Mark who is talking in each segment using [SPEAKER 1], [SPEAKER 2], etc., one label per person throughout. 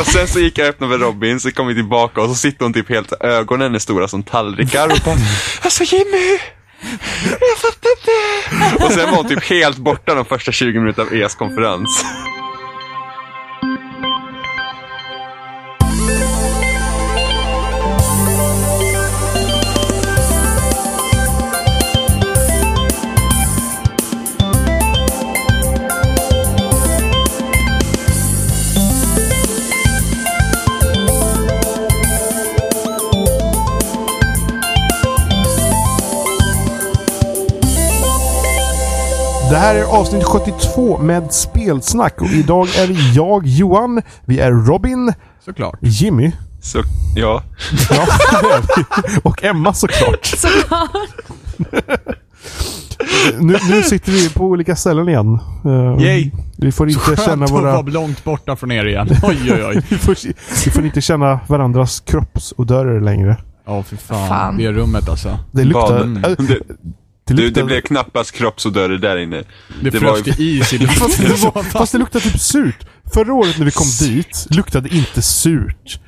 [SPEAKER 1] Och sen så gick jag och öppnade för Robin, så kom vi tillbaka och så sitter hon typ helt, ögonen är stora som tallrikar och bara Alltså Jimmy! Jag fattar inte! Och sen var hon typ helt borta de första 20 minuterna av ES konferens.
[SPEAKER 2] Här är avsnitt 72 med spelsnack och idag är det jag, Johan, vi är Robin,
[SPEAKER 3] Såklart.
[SPEAKER 2] Jimmy
[SPEAKER 1] Så, ja.
[SPEAKER 2] ja, det och Emma såklart.
[SPEAKER 4] Såklart.
[SPEAKER 2] Nu, nu sitter vi på olika ställen igen. Eh,
[SPEAKER 3] Yay.
[SPEAKER 2] Vi får inte känna
[SPEAKER 3] Skönt att
[SPEAKER 2] våra...
[SPEAKER 3] vara långt borta från er igen. Oj, oj, oj.
[SPEAKER 2] Vi får, vi får inte känna varandras kroppsodörer längre.
[SPEAKER 3] Ja, för fan.
[SPEAKER 4] Fan.
[SPEAKER 3] Det rummet alltså.
[SPEAKER 2] Det luktar... Äh,
[SPEAKER 1] Det,
[SPEAKER 2] det
[SPEAKER 1] du,
[SPEAKER 2] luktar
[SPEAKER 1] det blev knappast kroppsodörer där inne.
[SPEAKER 3] Det,
[SPEAKER 1] Det
[SPEAKER 3] frös
[SPEAKER 1] var
[SPEAKER 3] is i
[SPEAKER 2] fast, det
[SPEAKER 3] luften.
[SPEAKER 2] var, fast det luktar typ surt. Förra året när vi kom dit luktade det inte surt.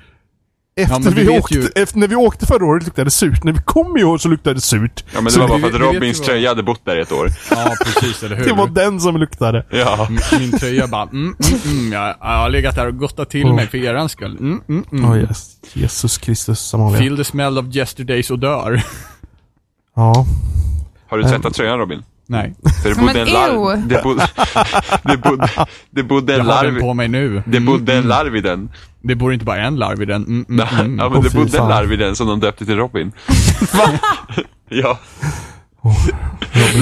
[SPEAKER 2] Efter,
[SPEAKER 3] men vi
[SPEAKER 2] åkte,
[SPEAKER 3] ju-
[SPEAKER 2] efter när vi åkte förra året luktade det surt. När vi kom i år så luktade det surt.
[SPEAKER 1] Ja men det
[SPEAKER 2] Så
[SPEAKER 1] var bara för att Robins tröja hade bott där i ett år.
[SPEAKER 3] Ja, precis. Eller hur?
[SPEAKER 2] Det var den som luktade.
[SPEAKER 1] Ja.
[SPEAKER 3] M- Min tröja bara, mm, mm, mm, jag, jag har legat där och gottat till
[SPEAKER 2] Oh.
[SPEAKER 3] mig för eran skull. Mm, mm, mm.
[SPEAKER 2] Oh, yes. Jesus Kristus Amalia.
[SPEAKER 3] Feel the smell of yesterdays odör.
[SPEAKER 2] Ja.
[SPEAKER 1] Har du tvättat tröjan Robin?
[SPEAKER 3] Nej,
[SPEAKER 1] För det bodde en larv. Det bodde, det bodde, det bodde
[SPEAKER 3] jag
[SPEAKER 1] en
[SPEAKER 3] har den på
[SPEAKER 1] larv.
[SPEAKER 3] mig nu.
[SPEAKER 1] Det
[SPEAKER 3] Mm,
[SPEAKER 1] bodde en
[SPEAKER 3] mm.
[SPEAKER 1] larv i den.
[SPEAKER 3] Det bor inte bara en larv i den. Mm, mm,
[SPEAKER 1] Nej,
[SPEAKER 3] mm.
[SPEAKER 1] Ja men
[SPEAKER 2] Åh,
[SPEAKER 1] det bodde en larv i den som de döpte till Robin. Ja.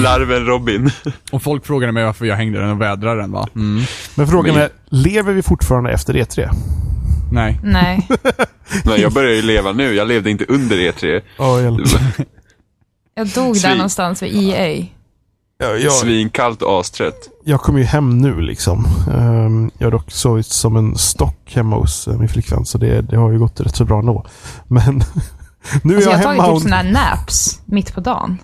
[SPEAKER 1] Larven Robin.
[SPEAKER 3] Och folk frågade mig varför jag hängde den och vädrade den va? Mm.
[SPEAKER 2] Men frågan
[SPEAKER 1] Men-
[SPEAKER 2] är, lever vi fortfarande efter E E3?
[SPEAKER 3] Nej.
[SPEAKER 4] Nej.
[SPEAKER 1] Nej, jag börjar ju leva nu. Jag levde inte under E3.
[SPEAKER 2] Ja, jag,
[SPEAKER 4] Jag dog
[SPEAKER 1] Svin.
[SPEAKER 4] där någonstans vid EA.
[SPEAKER 2] jag, jag,
[SPEAKER 1] Svinkallt och astrött.
[SPEAKER 2] jag kommer ju hem nu liksom. Ehm, jag har dock sovit som en stock hemma hos eh, min flickvän, så det, det har ju gått rätt så bra ändå. Men nu är
[SPEAKER 4] Alltså
[SPEAKER 2] jag,
[SPEAKER 4] jag har
[SPEAKER 2] hemma
[SPEAKER 4] tagit
[SPEAKER 2] och...
[SPEAKER 4] typ sådana här naps mitt på dagen.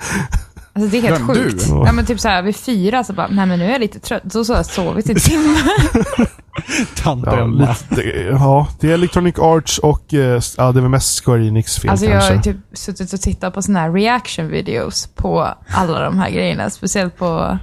[SPEAKER 4] Alltså det är helt
[SPEAKER 3] Vem,
[SPEAKER 4] sjukt.
[SPEAKER 2] Ja.
[SPEAKER 4] Ja men typ såhär vid fyra så bara, nej men nu är jag lite trött. Så, så har jag sovit i timme.
[SPEAKER 3] Tant
[SPEAKER 2] Ja,
[SPEAKER 3] Emma.
[SPEAKER 2] lite, ja, det är Electronic Arts och eh, ja, det är väl mest Square Enix fel
[SPEAKER 4] Alltså jag
[SPEAKER 2] kanske.
[SPEAKER 4] har ju typ suttit och tittat på sådana här reaction videos på alla de här grejerna. Speciellt på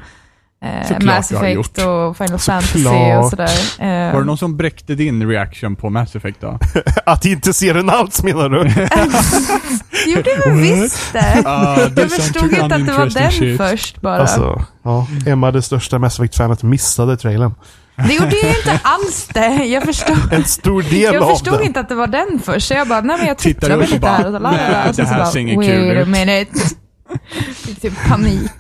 [SPEAKER 4] eh,
[SPEAKER 3] Såklart
[SPEAKER 4] Mass Effect och Final Fantasy
[SPEAKER 2] Såklart.
[SPEAKER 4] och sådär. Eh,
[SPEAKER 3] Var det någon som bräckte din reaction på Mass Effect då?
[SPEAKER 2] Att inte se den alls menar du?
[SPEAKER 4] det gjorde jag visst det.
[SPEAKER 3] Ah,
[SPEAKER 4] Jag förstod inte att det var den först bara.
[SPEAKER 2] Alltså, ja. Emma, det största Mass Effect-fanet, missade trailern.
[SPEAKER 4] Det gjorde jag inte alls det. Jag förstod,
[SPEAKER 2] En stor del
[SPEAKER 4] jag förstod inte att det var den först. Så jag bara, nej men jag
[SPEAKER 3] upp
[SPEAKER 4] väl
[SPEAKER 3] och
[SPEAKER 4] lite här och så la, la, la,
[SPEAKER 3] det här ser ingen kul
[SPEAKER 4] wait a
[SPEAKER 3] ut.
[SPEAKER 4] Fick typ panik.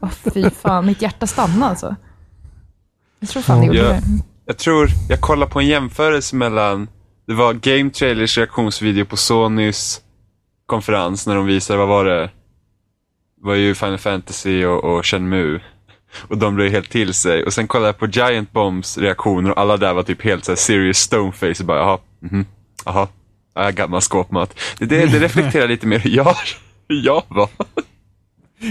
[SPEAKER 4] Åh fy fan, mitt hjärta stannade alltså. Jag tror fan det gjorde det.
[SPEAKER 1] Jag tror, jag kollar på en jämförelse mellan, det var Game Trailers reaktionsvideo på Sonys konferens när de visade, vad var det? Det var ju Final Fantasy och, och Shenmue. Och de blev helt till sig. Och sen kollade jag på Giant Bombs reaktioner och alla där var typ helt såhär serious stoneface och bara jaha, mhm, jaha, ja, gammal skåpmat. Det, det, det reflekterar lite mer hur jag, jag var.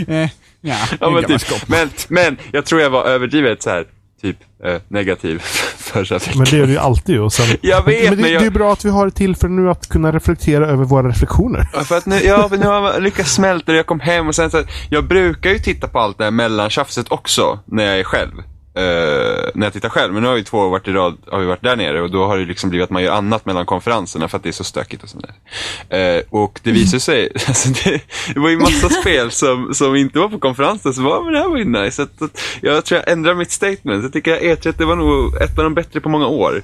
[SPEAKER 3] Eh, ja,
[SPEAKER 1] Ja,
[SPEAKER 3] en
[SPEAKER 1] men, typ, men, men jag tror jag var överdrivet så här, typ eh, negativ förra veckan.
[SPEAKER 2] Men det är det ju alltid. Och sen,
[SPEAKER 1] Jag vet,
[SPEAKER 2] men det,
[SPEAKER 1] men jag-
[SPEAKER 2] det är bra att vi har ett tillfälle nu att kunna reflektera över våra reflektioner.
[SPEAKER 1] Ja, För att nu, ja, men nu har jag lyckats smälta det, jag kom hem och sen så, jag brukar ju titta på allt det här mellantjafset också när jag är själv. Eh, när jag tittar själv, men nu har vi två år varit i rad, har vi varit där nere och då har det liksom blivit att man gör annat mellan konferenserna för att det är så stökigt och sånt där. Eh, och det visar sig, alltså det, det var ju massa spel som, som inte var på konferensen som var, men det här var ju nice. Så att, att, jag tror jag ändrar mitt statement. Jag tycker att E3 det var nog ett av de bättre på många år.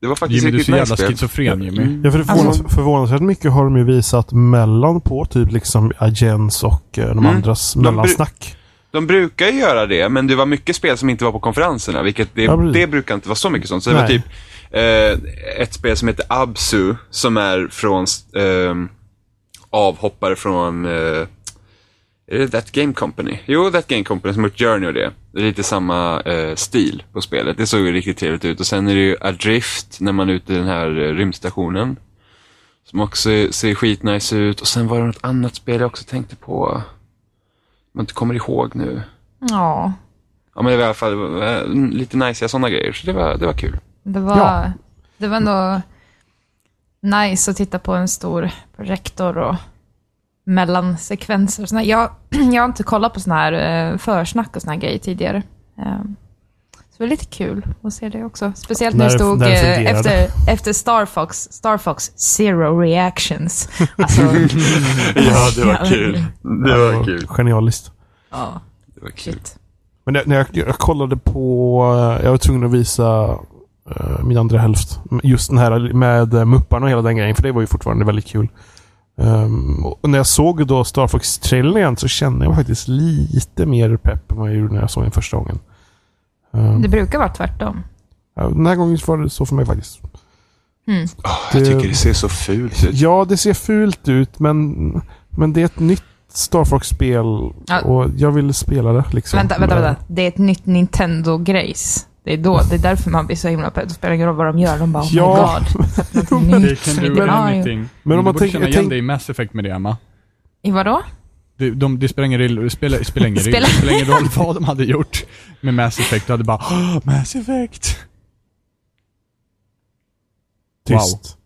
[SPEAKER 1] Det var faktiskt
[SPEAKER 3] Jimmy, du är
[SPEAKER 1] riktigt
[SPEAKER 3] så
[SPEAKER 1] nice
[SPEAKER 3] jävla
[SPEAKER 1] spel.
[SPEAKER 3] schizofren Jimmy.
[SPEAKER 2] Ja, för det förvånas,
[SPEAKER 4] Alltså-
[SPEAKER 2] förvånansvärt mycket har de ju visat mellan på typ liksom Agens och eh, de
[SPEAKER 1] Mm.
[SPEAKER 2] andras mellansnack.
[SPEAKER 1] De brukar ju göra det, men det var mycket spel som inte var på konferenserna, vilket det,
[SPEAKER 2] Ja,
[SPEAKER 1] det brukar inte vara så mycket sånt. Så det var
[SPEAKER 2] Nej.
[SPEAKER 1] typ eh, ett spel som heter Absu, som är från eh, avhoppare från, eh, är det That Game Company? Jo, That Game Company som har gjort Journey och det. Det är lite samma eh, stil på spelet. Det såg ju riktigt trevligt ut. Och sen är det ju Adrift, när man är ute i den här eh, rymdstationen. Som också ser skitnice ut. Och sen var det något annat spel jag också tänkte på. Man inte kommer ihåg nu.
[SPEAKER 4] Ja,
[SPEAKER 1] Ja, men det var i alla fall eh, lite nice sådana grejer, så det var, det var kul.
[SPEAKER 4] det var...
[SPEAKER 2] Ja.
[SPEAKER 4] det var ändå nice att titta på en stor projektor och mellansekvenser. och såna här. Jag, jag har inte kollat på såna här eh, försnack och såna här grejer tidigare. Eh, Så det var lite kul att se det också. Speciellt när det stod
[SPEAKER 2] när det
[SPEAKER 4] eh, efter, efter Star Fox, Star Fox Zero Reactions. Alltså,
[SPEAKER 1] Ja, det var kul. Det var kul.
[SPEAKER 2] Genialiskt.
[SPEAKER 4] ja,
[SPEAKER 1] Det var kul.
[SPEAKER 4] shit.
[SPEAKER 2] Men när när jag, jag kollade på... Jag var tvungen att visa eh, min andra hälft. Just den här med eh, mupparna och hela den grejen. För det var ju fortfarande väldigt kul. Ehm, och när jag såg då Star Fox-trailern igen så kände jag faktiskt lite mer pepp än vad jag gjorde när jag såg den första gången. Ehm,
[SPEAKER 4] Det brukar vara tvärtom.
[SPEAKER 2] den här gången var det så för mig faktiskt.
[SPEAKER 4] Mm.
[SPEAKER 1] Åh, jag
[SPEAKER 2] Det-
[SPEAKER 1] tycker det ser så fult ut.
[SPEAKER 2] Ja, det ser fult ut men, men det är ett nytt Star Fox-spel
[SPEAKER 4] Ja.
[SPEAKER 2] och jag vill spela det. Liksom.
[SPEAKER 4] Vänta, vänta,
[SPEAKER 2] Men-
[SPEAKER 4] vänta. Det är ett nytt Nintendo-grejs. Det är, då, det är därför man blir så himla pepp. Det spelar ingen roll vad de gör. De bara, oh
[SPEAKER 2] Ja.
[SPEAKER 4] my god.
[SPEAKER 3] Det kan du
[SPEAKER 4] har.
[SPEAKER 3] anything.
[SPEAKER 2] Men om man
[SPEAKER 3] du borde känna
[SPEAKER 2] jag
[SPEAKER 3] igen
[SPEAKER 2] tänk-
[SPEAKER 3] dig i Mass Effect med det, Emma.
[SPEAKER 4] I vadå?
[SPEAKER 3] Det, de, det spelar ingen roll, det spelar, det spelar ingen, roll,
[SPEAKER 4] Spelar-
[SPEAKER 3] det ingen roll vad de hade gjort med Mass Effect. Du hade bara "Åh, Mass Effect!
[SPEAKER 2] Tyst.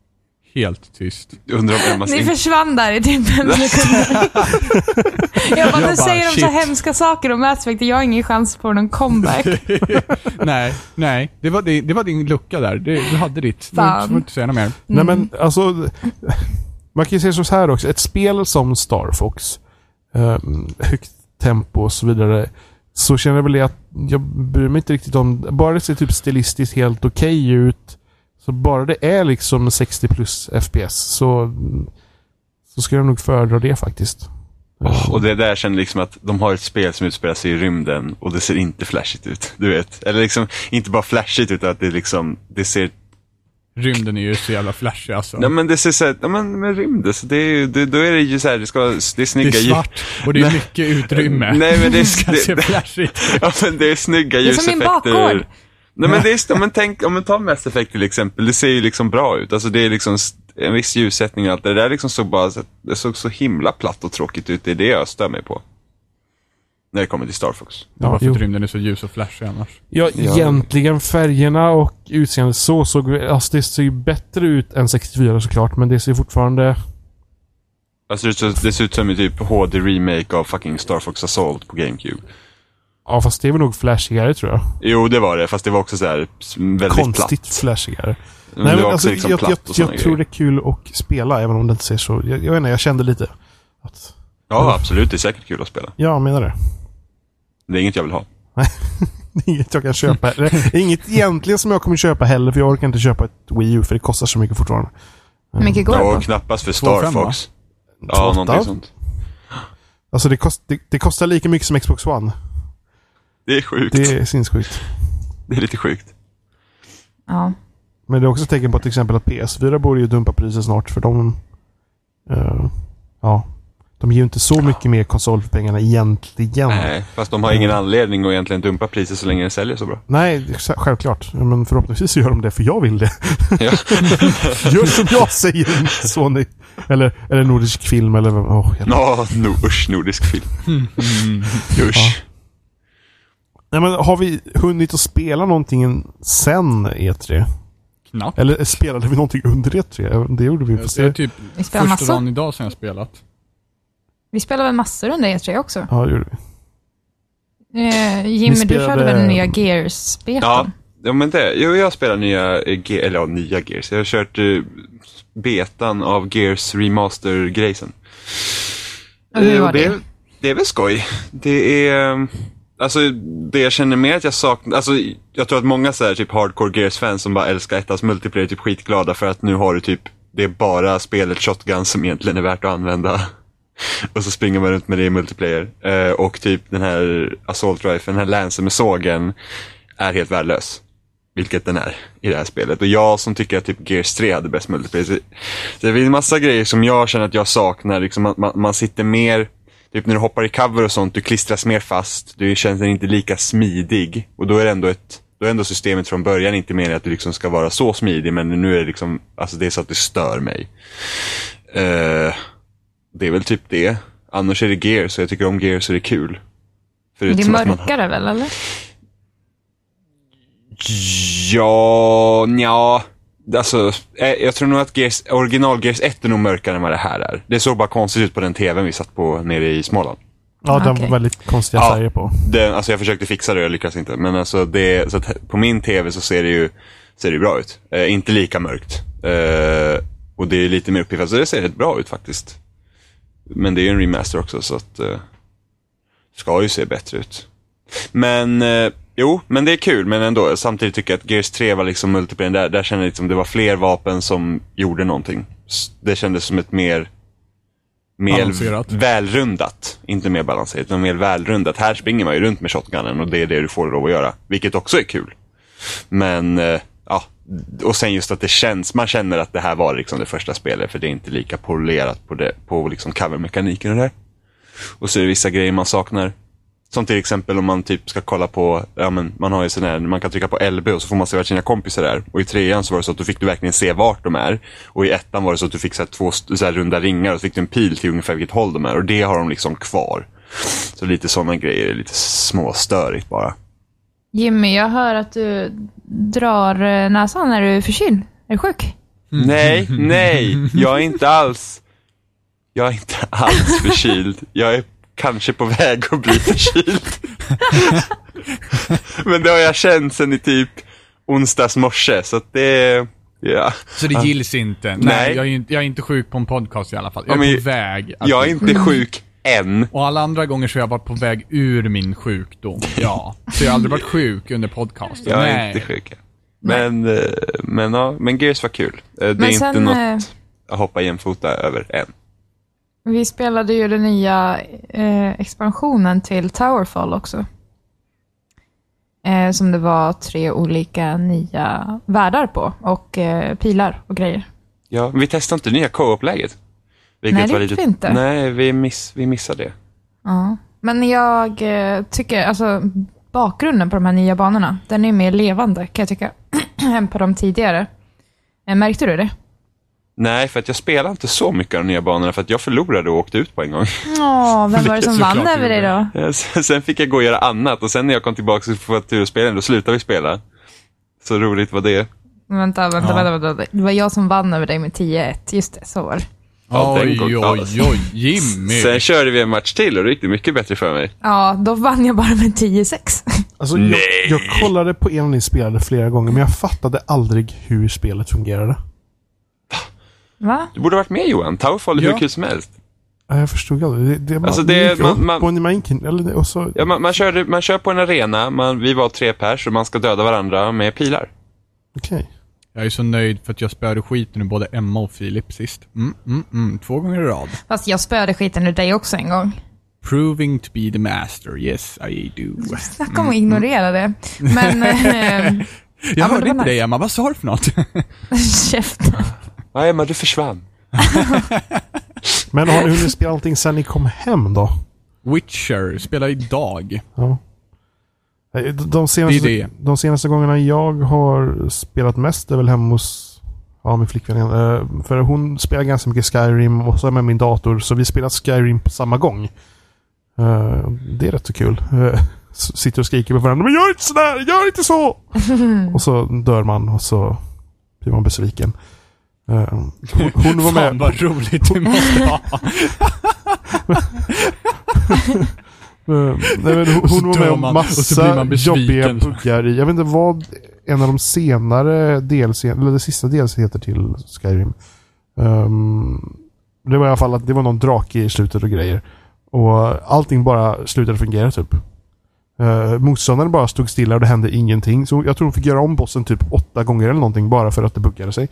[SPEAKER 3] Helt tyst.
[SPEAKER 1] Undrar om Emmas
[SPEAKER 4] Ni
[SPEAKER 1] in-
[SPEAKER 4] försvann där i typ fem sekunder. jag bara, nu säger de så hemska saker om Mass Effect. Jag har ingen chans på någon comeback.
[SPEAKER 3] nej, nej. Det var, din, det var din lucka där. Det, du hade ditt. Du
[SPEAKER 4] Fan.
[SPEAKER 3] får inte säga något mer.
[SPEAKER 2] Nej
[SPEAKER 4] Mm.
[SPEAKER 2] men alltså, man kan ju säga så här också. Ett spel som Star Fox, um, Eh, högt tempo och så vidare. Så känner jag väl det att jag bryr mig inte riktigt om, bara det ser typ stilistiskt helt okej ut. Så bara det är liksom 60 plus FPS så, så ska jag nog föredra det faktiskt.
[SPEAKER 1] Oh, och det där känner liksom att de har ett spel som utspelar sig i rymden och det ser inte flashigt ut. Du vet. Eller liksom, inte bara flashigt utan att det liksom, det ser,
[SPEAKER 3] Rymden är ju så jävla flashig alltså.
[SPEAKER 1] nej men det ser så här, ja men med rymden, så det är ju, det, då är det ju så här, det ska, det är
[SPEAKER 3] det
[SPEAKER 1] snygga
[SPEAKER 3] är
[SPEAKER 1] ljud.
[SPEAKER 3] svart och det är mycket utrymme.
[SPEAKER 1] Nej men det
[SPEAKER 3] ska
[SPEAKER 1] är,
[SPEAKER 3] se
[SPEAKER 1] det,
[SPEAKER 3] flashigt ut.
[SPEAKER 1] ja men det är snygga
[SPEAKER 4] Det är som min
[SPEAKER 1] ljuseffekter.
[SPEAKER 4] bakgård.
[SPEAKER 1] Nej men det är, om man tänk, om man tar Mass Effect till exempel, det ser ju liksom bra ut. Alltså det är liksom en viss ljussättning och allt det där liksom såg bara, det såg så himla platt och tråkigt ut. Det är det jag stör mig på. När det kommer till Star Fox.
[SPEAKER 3] Det var
[SPEAKER 2] Ja,
[SPEAKER 3] för
[SPEAKER 2] jo.
[SPEAKER 3] att rymden är så ljus och flashig annars.
[SPEAKER 2] Ja,
[SPEAKER 1] Ja.
[SPEAKER 2] egentligen färgerna och utseendet så såg alltså det ser ju bättre ut än 64 såklart, men det ser fortfarande...
[SPEAKER 1] Alltså det, ser- det ser ut som en typ HD-remake av fucking Star Fox Assault på GameCube.
[SPEAKER 2] Ja, fast det väl nog flashigare tror jag.
[SPEAKER 1] Jo, det var det, fast det var också så här väldigt
[SPEAKER 2] Konstigt
[SPEAKER 1] platt.
[SPEAKER 2] flashigare.
[SPEAKER 1] Men
[SPEAKER 2] Nej, men
[SPEAKER 1] var
[SPEAKER 2] alltså,
[SPEAKER 1] liksom
[SPEAKER 2] jag, jag, jag tror det är kul att spela, även om det inte ser så... Jag, jag vet inte, jag kände lite att...
[SPEAKER 1] Ja, absolut. Det är säkert kul att spela.
[SPEAKER 2] Ja, jag menar det.
[SPEAKER 1] Det är inget jag vill ha.
[SPEAKER 2] Det inget jag kan köpa. Det är inget egentligen som jag kommer köpa heller, för jag orkar inte köpa ett Wii U, för det kostar så mycket fortfarande.
[SPEAKER 4] Hur mycket går det
[SPEAKER 1] Ja,
[SPEAKER 4] på?
[SPEAKER 1] knappast för
[SPEAKER 3] 2,5
[SPEAKER 1] Star
[SPEAKER 3] va?
[SPEAKER 1] Fox. Ja,
[SPEAKER 2] Två
[SPEAKER 1] någonting sånt.
[SPEAKER 2] Alltså det, kost, det, det kostar lika mycket som Xbox One.
[SPEAKER 1] Det är sjukt.
[SPEAKER 2] Det
[SPEAKER 1] Det
[SPEAKER 2] är sinnessjukt.
[SPEAKER 1] är lite sjukt.
[SPEAKER 4] Ja.
[SPEAKER 2] Men det är också ett tecken på till exempel att PS4 borde ju dumpa priset snart, för de... eh, ja. De ger ju inte så mycket mer konsol för pengarna egentligen.
[SPEAKER 1] Nej, fast de har ingen anledning att egentligen dumpa priset så länge det säljer så bra.
[SPEAKER 2] Nej, självklart. Men förhoppningsvis gör de det, för jag vill det.
[SPEAKER 1] Ja.
[SPEAKER 2] Gör som jag säger, Sony. Eller, eller Nordisk film, eller... Oh,
[SPEAKER 1] Ja, no, usch, nordisk film. Usch.
[SPEAKER 2] Nej, men har vi hunnit att spela någonting sen E3?
[SPEAKER 3] Knappt.
[SPEAKER 2] Eller spelade vi någonting under E3? Det gjorde vi.
[SPEAKER 3] Det är typ
[SPEAKER 4] Vi
[SPEAKER 3] första
[SPEAKER 4] massor.
[SPEAKER 3] dagen idag som jag spelat.
[SPEAKER 4] Vi spelar väl massor under E3 också?
[SPEAKER 2] Ja, det gjorde vi.
[SPEAKER 4] Eh, Jimmy, du
[SPEAKER 2] spelade-
[SPEAKER 4] körde väl nya Gears-beten?
[SPEAKER 1] Ja, ja, men det. Jo, jag spelar nya, eh, Ge- eller ja, nya Gears. Jag har kört eh, betan av Gears Remaster-grejsen.
[SPEAKER 4] Och hur
[SPEAKER 1] Eh,
[SPEAKER 4] var
[SPEAKER 1] det?
[SPEAKER 4] det?
[SPEAKER 1] är- Det är väl skoj. Det är... eh, Alltså det jag känner mer att jag saknar, alltså jag tror att många så här, typ hardcore Gears-fans som bara älskar ettans multiplayer är typ skitglada för att nu har du typ, det är bara spelet Shotgun som egentligen är värt att använda. Och så springer man runt med det i multiplayer. Eh, och typ den här Assault Rifle, den här Lancer med sågen, är helt värdelös. Vilket den är i det här spelet. Och jag som tycker att typ Gears 3 hade bäst multiplayer. Så, så det finns massa grejer som jag känner att jag saknar. Liksom man, man, man sitter mer, typ när du hoppar i cover och sånt, du klistras mer fast. Du känner dig inte lika smidig. Och då är det ändå ett då är ändå systemet från början inte meningen att du liksom ska vara så smidig, men nu är det liksom, alltså det är så att det stör mig. Uh, det är väl typ det. Annars är det Gears, så jag tycker om Gears så det är kul.
[SPEAKER 4] Det
[SPEAKER 1] Förutom
[SPEAKER 4] är
[SPEAKER 1] att man-
[SPEAKER 4] mörkare väl, eller?
[SPEAKER 1] Ja, ja. Alltså, eh, jag tror nog att Gears, original Gears 1 är nog mörkare än vad det här är. Det såg bara konstigt ut på den tvn vi satt på nere i Småland.
[SPEAKER 2] Ja, den var väldigt konstiga
[SPEAKER 1] Ja.
[SPEAKER 2] färger på.
[SPEAKER 1] Det, alltså jag försökte fixa det och jag lyckades inte. Men alltså det, så att på min tv så ser det ju ser det ju bra ut. Eh, inte lika mörkt. Eh, och det är lite mer uppiffat, så det ser rätt bra ut faktiskt. Men det är ju en remaster också så att eh, ska ju se bättre ut. Men eh, jo, men det är kul. Men ändå, samtidigt tycker jag att Gears 3 var liksom multiplayer. Där, där kände jag liksom det var fler vapen som gjorde någonting. Det kändes som ett mer mer välrundat. Inte mer balanserat, utan mer välrundat. Här springer man ju runt med shotgunen och det är det du får lov att göra. Vilket också är kul. Men, eh, ja. Och sen just att det känns, man känner att det här var liksom det första spelet för det är inte lika polerat på, det, på liksom covermekaniken och det. Och så är det vissa grejer man saknar. Som till exempel om man typ ska kolla på, ja men man har ju sån här, man kan trycka på LB och så får man se vart sina kompisar är. Och i trean så var det så att du fick du verkligen se vart de är. Och i ettan var det så att du fick så här två så här runda ringar och så fick du en pil till ungefär vilket håll de är. Och det har de liksom kvar. Så lite sådana grejer är lite småstörigt bara.
[SPEAKER 4] Jimmy, jag hör att du drar eh, näsan när du är förkyld. Är du sjuk?
[SPEAKER 1] Nej, nej, jag är inte alls, jag är inte alls förkyld. Jag är kanske på väg att bli förkyld. Men det har jag känt sen i typ onsdags morse, så att det, ja.
[SPEAKER 3] Så det gills inte? Nej,
[SPEAKER 1] Nej.
[SPEAKER 3] Jag, är, inte- jag är inte sjuk på en podcast i alla fall. Jag
[SPEAKER 1] Ja,
[SPEAKER 3] är
[SPEAKER 1] men
[SPEAKER 3] på väg. att
[SPEAKER 1] Jag är inte sjuk än.
[SPEAKER 3] Och alla andra gånger så har jag varit på väg ur min sjukdom. Ja. Så jag har aldrig varit sjuk under podcasten.
[SPEAKER 1] Jag är
[SPEAKER 3] Nej.
[SPEAKER 1] inte sjuk. Men, eh, men ja, men Gears var kul. Eh, Det är
[SPEAKER 4] Men
[SPEAKER 1] inte
[SPEAKER 4] sen,
[SPEAKER 1] något
[SPEAKER 4] eh,
[SPEAKER 1] att hoppa jämfota över än.
[SPEAKER 4] Vi spelade ju den nya eh, expansionen till Towerfall också. Eh, som det var tre olika nya världar på och eh, pilar och grejer.
[SPEAKER 1] Ja, vi testade inte nya co-op-läget. Vilket
[SPEAKER 4] Nej, det
[SPEAKER 1] var lite-
[SPEAKER 4] vi inte.
[SPEAKER 1] Nej, vi, miss, vi missade det.
[SPEAKER 4] Ja. Men jag eh, tycker, alltså bakgrunden på de här nya banorna, den är mer levande kan jag tycka, än på de tidigare. Eh, märkte du det?
[SPEAKER 1] Nej, för att jag spelade inte så mycket av de nya banorna för att jag förlorade och åkte ut på en gång.
[SPEAKER 4] Åh, vem var det som vann över dig då?
[SPEAKER 1] Sen- fick jag gå och göra annat och sen när jag kom tillbaka och få tur att spela, då slutade vi spela. Så roligt var det.
[SPEAKER 4] Vänta, vänta,
[SPEAKER 3] Ja.
[SPEAKER 4] vänta, vänta. Det var jag som vann över dig med 10-1. Just det, så var det.
[SPEAKER 1] Ja,
[SPEAKER 3] Oj, oj, oj. Jimmy.
[SPEAKER 1] Sen körde vi en match till och det gick det mycket bättre för mig.
[SPEAKER 4] Ja, då vann jag bara med 10-6.
[SPEAKER 2] Alltså, jag,
[SPEAKER 1] Nej.
[SPEAKER 2] jag kollade på en ni spelade flera gånger, men jag fattade aldrig hur spelet fungerade.
[SPEAKER 4] Va?
[SPEAKER 1] Du borde ha varit med Johan. Towerfall är hur
[SPEAKER 3] Ja.
[SPEAKER 1] kul som helst.
[SPEAKER 2] Ja, Jag förstod aldrig. Det, det, man,
[SPEAKER 1] Alltså, det-
[SPEAKER 2] gick
[SPEAKER 1] man- man-
[SPEAKER 2] på en mankin, eller det- och så...
[SPEAKER 1] Ja, man, man, körde, man kör på en arena, man, vi var tre pers och man ska döda varandra med pilar.
[SPEAKER 2] Okej.
[SPEAKER 3] Jag är så nöjd för att jag spöade skiten ur både Emma och Filip sist. Mm, mm, mm. Två gånger i rad.
[SPEAKER 4] Fast jag spöade skiten ur dig också en gång.
[SPEAKER 3] Proving to be the master. Yes, I do.
[SPEAKER 4] Snacka om att ignorera det. Men... Eh,
[SPEAKER 3] Jag
[SPEAKER 4] men
[SPEAKER 3] hörde inte dig
[SPEAKER 4] nice.
[SPEAKER 3] Emma. Vad sa du för något?
[SPEAKER 4] käften.
[SPEAKER 1] Ja, Emma, du försvann.
[SPEAKER 2] Men har ni hunnit spela allting sen ni kom hem då?
[SPEAKER 3] Witcher. Spelar idag.
[SPEAKER 2] Ja. Nej, de- senaste,
[SPEAKER 3] Det är det.
[SPEAKER 2] de senaste gångerna jag har spelat mest är väl hemma hos ja, min flickvän. igen. Eh, För hon spelar ganska mycket Skyrim och så är med min dator. Så vi spelar Skyrim på samma gång. Eh, Det är rätt så kul. Eh, Sitter och skriker på varandra. Men gör inte sådär! Gör inte så! och så dör man och så blir man besviken. Eh, Hon, hon var med.
[SPEAKER 3] Fan vad roligt du måste ha.
[SPEAKER 2] Eh, Nej, men hon, var med om
[SPEAKER 3] man,
[SPEAKER 2] massa jobbiga buggar i. Jag vet inte vad en av de senare DLC, eller det sista DLC heter till Skyrim. Ehm, det var i alla fall att det var någon drake i slutet och grejer. Och allting bara slutade fungera typ. Uh, motståndaren bara stod stilla och det hände ingenting. Så jag tror hon fick göra om bossen typ åtta gånger eller någonting bara för att det buggade sig.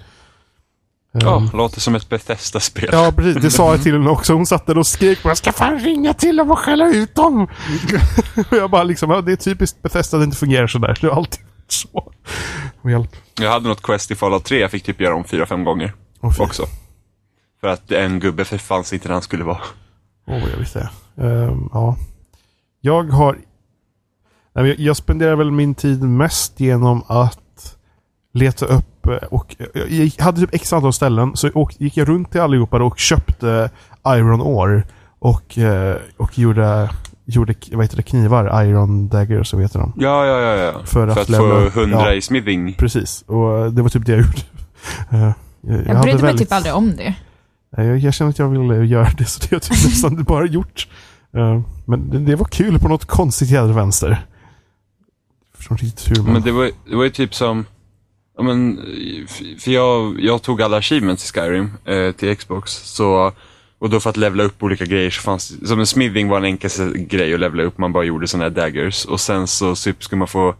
[SPEAKER 1] Ja,
[SPEAKER 2] Ehm,
[SPEAKER 1] låter som ett Bethesda-spel.
[SPEAKER 2] Ja, precis. Det sa jag till henne också. Hon satt där och skrek på Jag ska fan ringa till dem och skälla ut dem. och jag bara liksom, ja, det är typiskt Bethesda att det inte fungerar sådär. Det är alltid så. Och hjälp.
[SPEAKER 1] Jag hade något quest i Fallout 3 jag fick typ göra om fyra, fem gånger
[SPEAKER 2] fy.
[SPEAKER 1] också. För att en gubbe fanns inte där han skulle vara.
[SPEAKER 2] Åh, vad jag visste. Ehm, ja. Jag har... Jag spenderar väl min tid mest genom att leta upp eh, och jag jag hade typ x antal ställen så gick jag runt till allihopa och köpte Iron Ore och, eh, och gjorde, gjorde vad heter det, knivar, Iron Dagger så heter de.
[SPEAKER 1] Ja, ja, ja. ja.
[SPEAKER 2] För att
[SPEAKER 1] För att
[SPEAKER 2] lämna-
[SPEAKER 1] få hundra
[SPEAKER 2] ja.
[SPEAKER 1] i smithing.
[SPEAKER 2] Precis, och det var typ det jag gjorde. Eh, jag,
[SPEAKER 4] Jag,
[SPEAKER 2] hade
[SPEAKER 4] brydde mig
[SPEAKER 2] väldigt-
[SPEAKER 4] typ aldrig om det.
[SPEAKER 2] Jag, jag känner att jag ville göra det, så det har jag typ nästan bara gjort. Eh, men det, det var kul på något konstigt jävla vänster. Jag förstår inte riktigt hur man...
[SPEAKER 1] Men det var, det var ju typ som, ja men, för jag, jag tog alla achievements i Skyrim eh, till Xbox. Så, och då för att levla upp olika grejer så fanns som en smithing var en enklaste grej att levla upp. Man bara gjorde sådana här daggers. Och sen så typ skulle man få,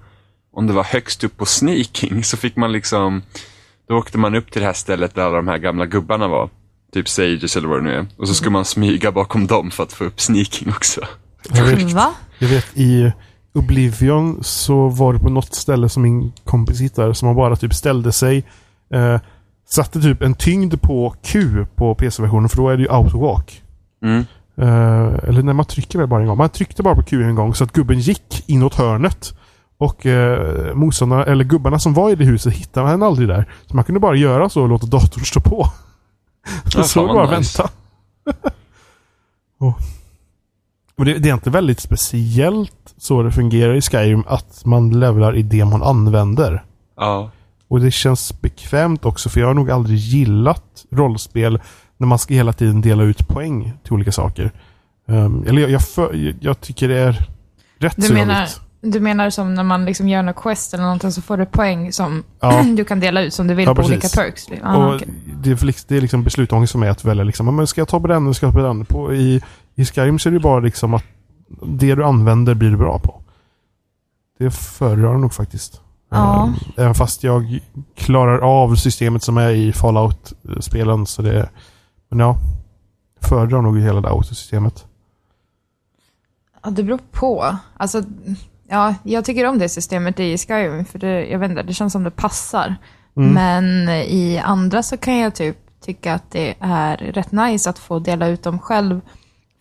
[SPEAKER 1] om det var högst upp på sneaking så fick man liksom, då åkte man upp till det här stället där alla de här gamla gubbarna var. Typ Sages eller vad det nu är. Och så skulle man smyga bakom dem för att få upp sneaking också.
[SPEAKER 2] jag, vet,
[SPEAKER 4] Va?
[SPEAKER 2] jag vet i Oblivion så var det på något ställe som min kompis hittade som man bara typ ställde sig. Eh, satte typ en tyngd på Q på PC-versionen för då är det ju autowalk.
[SPEAKER 1] Mm.
[SPEAKER 2] Eh, eller när man trycker väl bara en gång. Man tryckte bara på Q en gång så att gubben gick inåt hörnet. Och eh, motståndarna, eller gubbarna som var i det huset hittade han aldrig där. Så man kunde bara göra så och låta datorn stå på.
[SPEAKER 1] Ja,
[SPEAKER 2] så bara
[SPEAKER 1] nice.
[SPEAKER 2] vänta. och, och det, det är inte väldigt speciellt så det fungerar i Skyrim att man levlar i det man använder.
[SPEAKER 1] Ja.
[SPEAKER 2] Och det känns bekvämt också för jag har nog aldrig gillat rollspel när man ska hela tiden dela ut poäng till olika saker. Um, eller jag, jag, för, jag, tycker det är rätt
[SPEAKER 4] Du
[SPEAKER 2] så
[SPEAKER 4] menar, du menar som när man liksom gör något quest eller någonting så får du poäng som
[SPEAKER 2] Ja.
[SPEAKER 4] du kan dela ut som du vill
[SPEAKER 2] Ja,
[SPEAKER 4] på
[SPEAKER 2] precis.
[SPEAKER 4] olika perks. Ah,
[SPEAKER 2] och
[SPEAKER 4] okej.
[SPEAKER 2] det, är, det är liksom beslutångest för mig att välja liksom, men ska jag ta på den eller ska jag ta på den? På, i, I Skyrim så är det bara liksom att det du använder blir du bra på. Det föredrar jag nog faktiskt.
[SPEAKER 4] Ja.
[SPEAKER 2] Um, även fast jag klarar av systemet som är i Fallout-spelen så det Men ja. Föredrar nog hela det autosystemet.
[SPEAKER 4] Ja, det beror på. Alltså, ja, jag tycker om det systemet i Skyrim, för det, jag vet inte, det känns som det passar.
[SPEAKER 2] Mm.
[SPEAKER 4] Men i andra så kan jag typ tycka att det är rätt nice att få dela ut dem själv.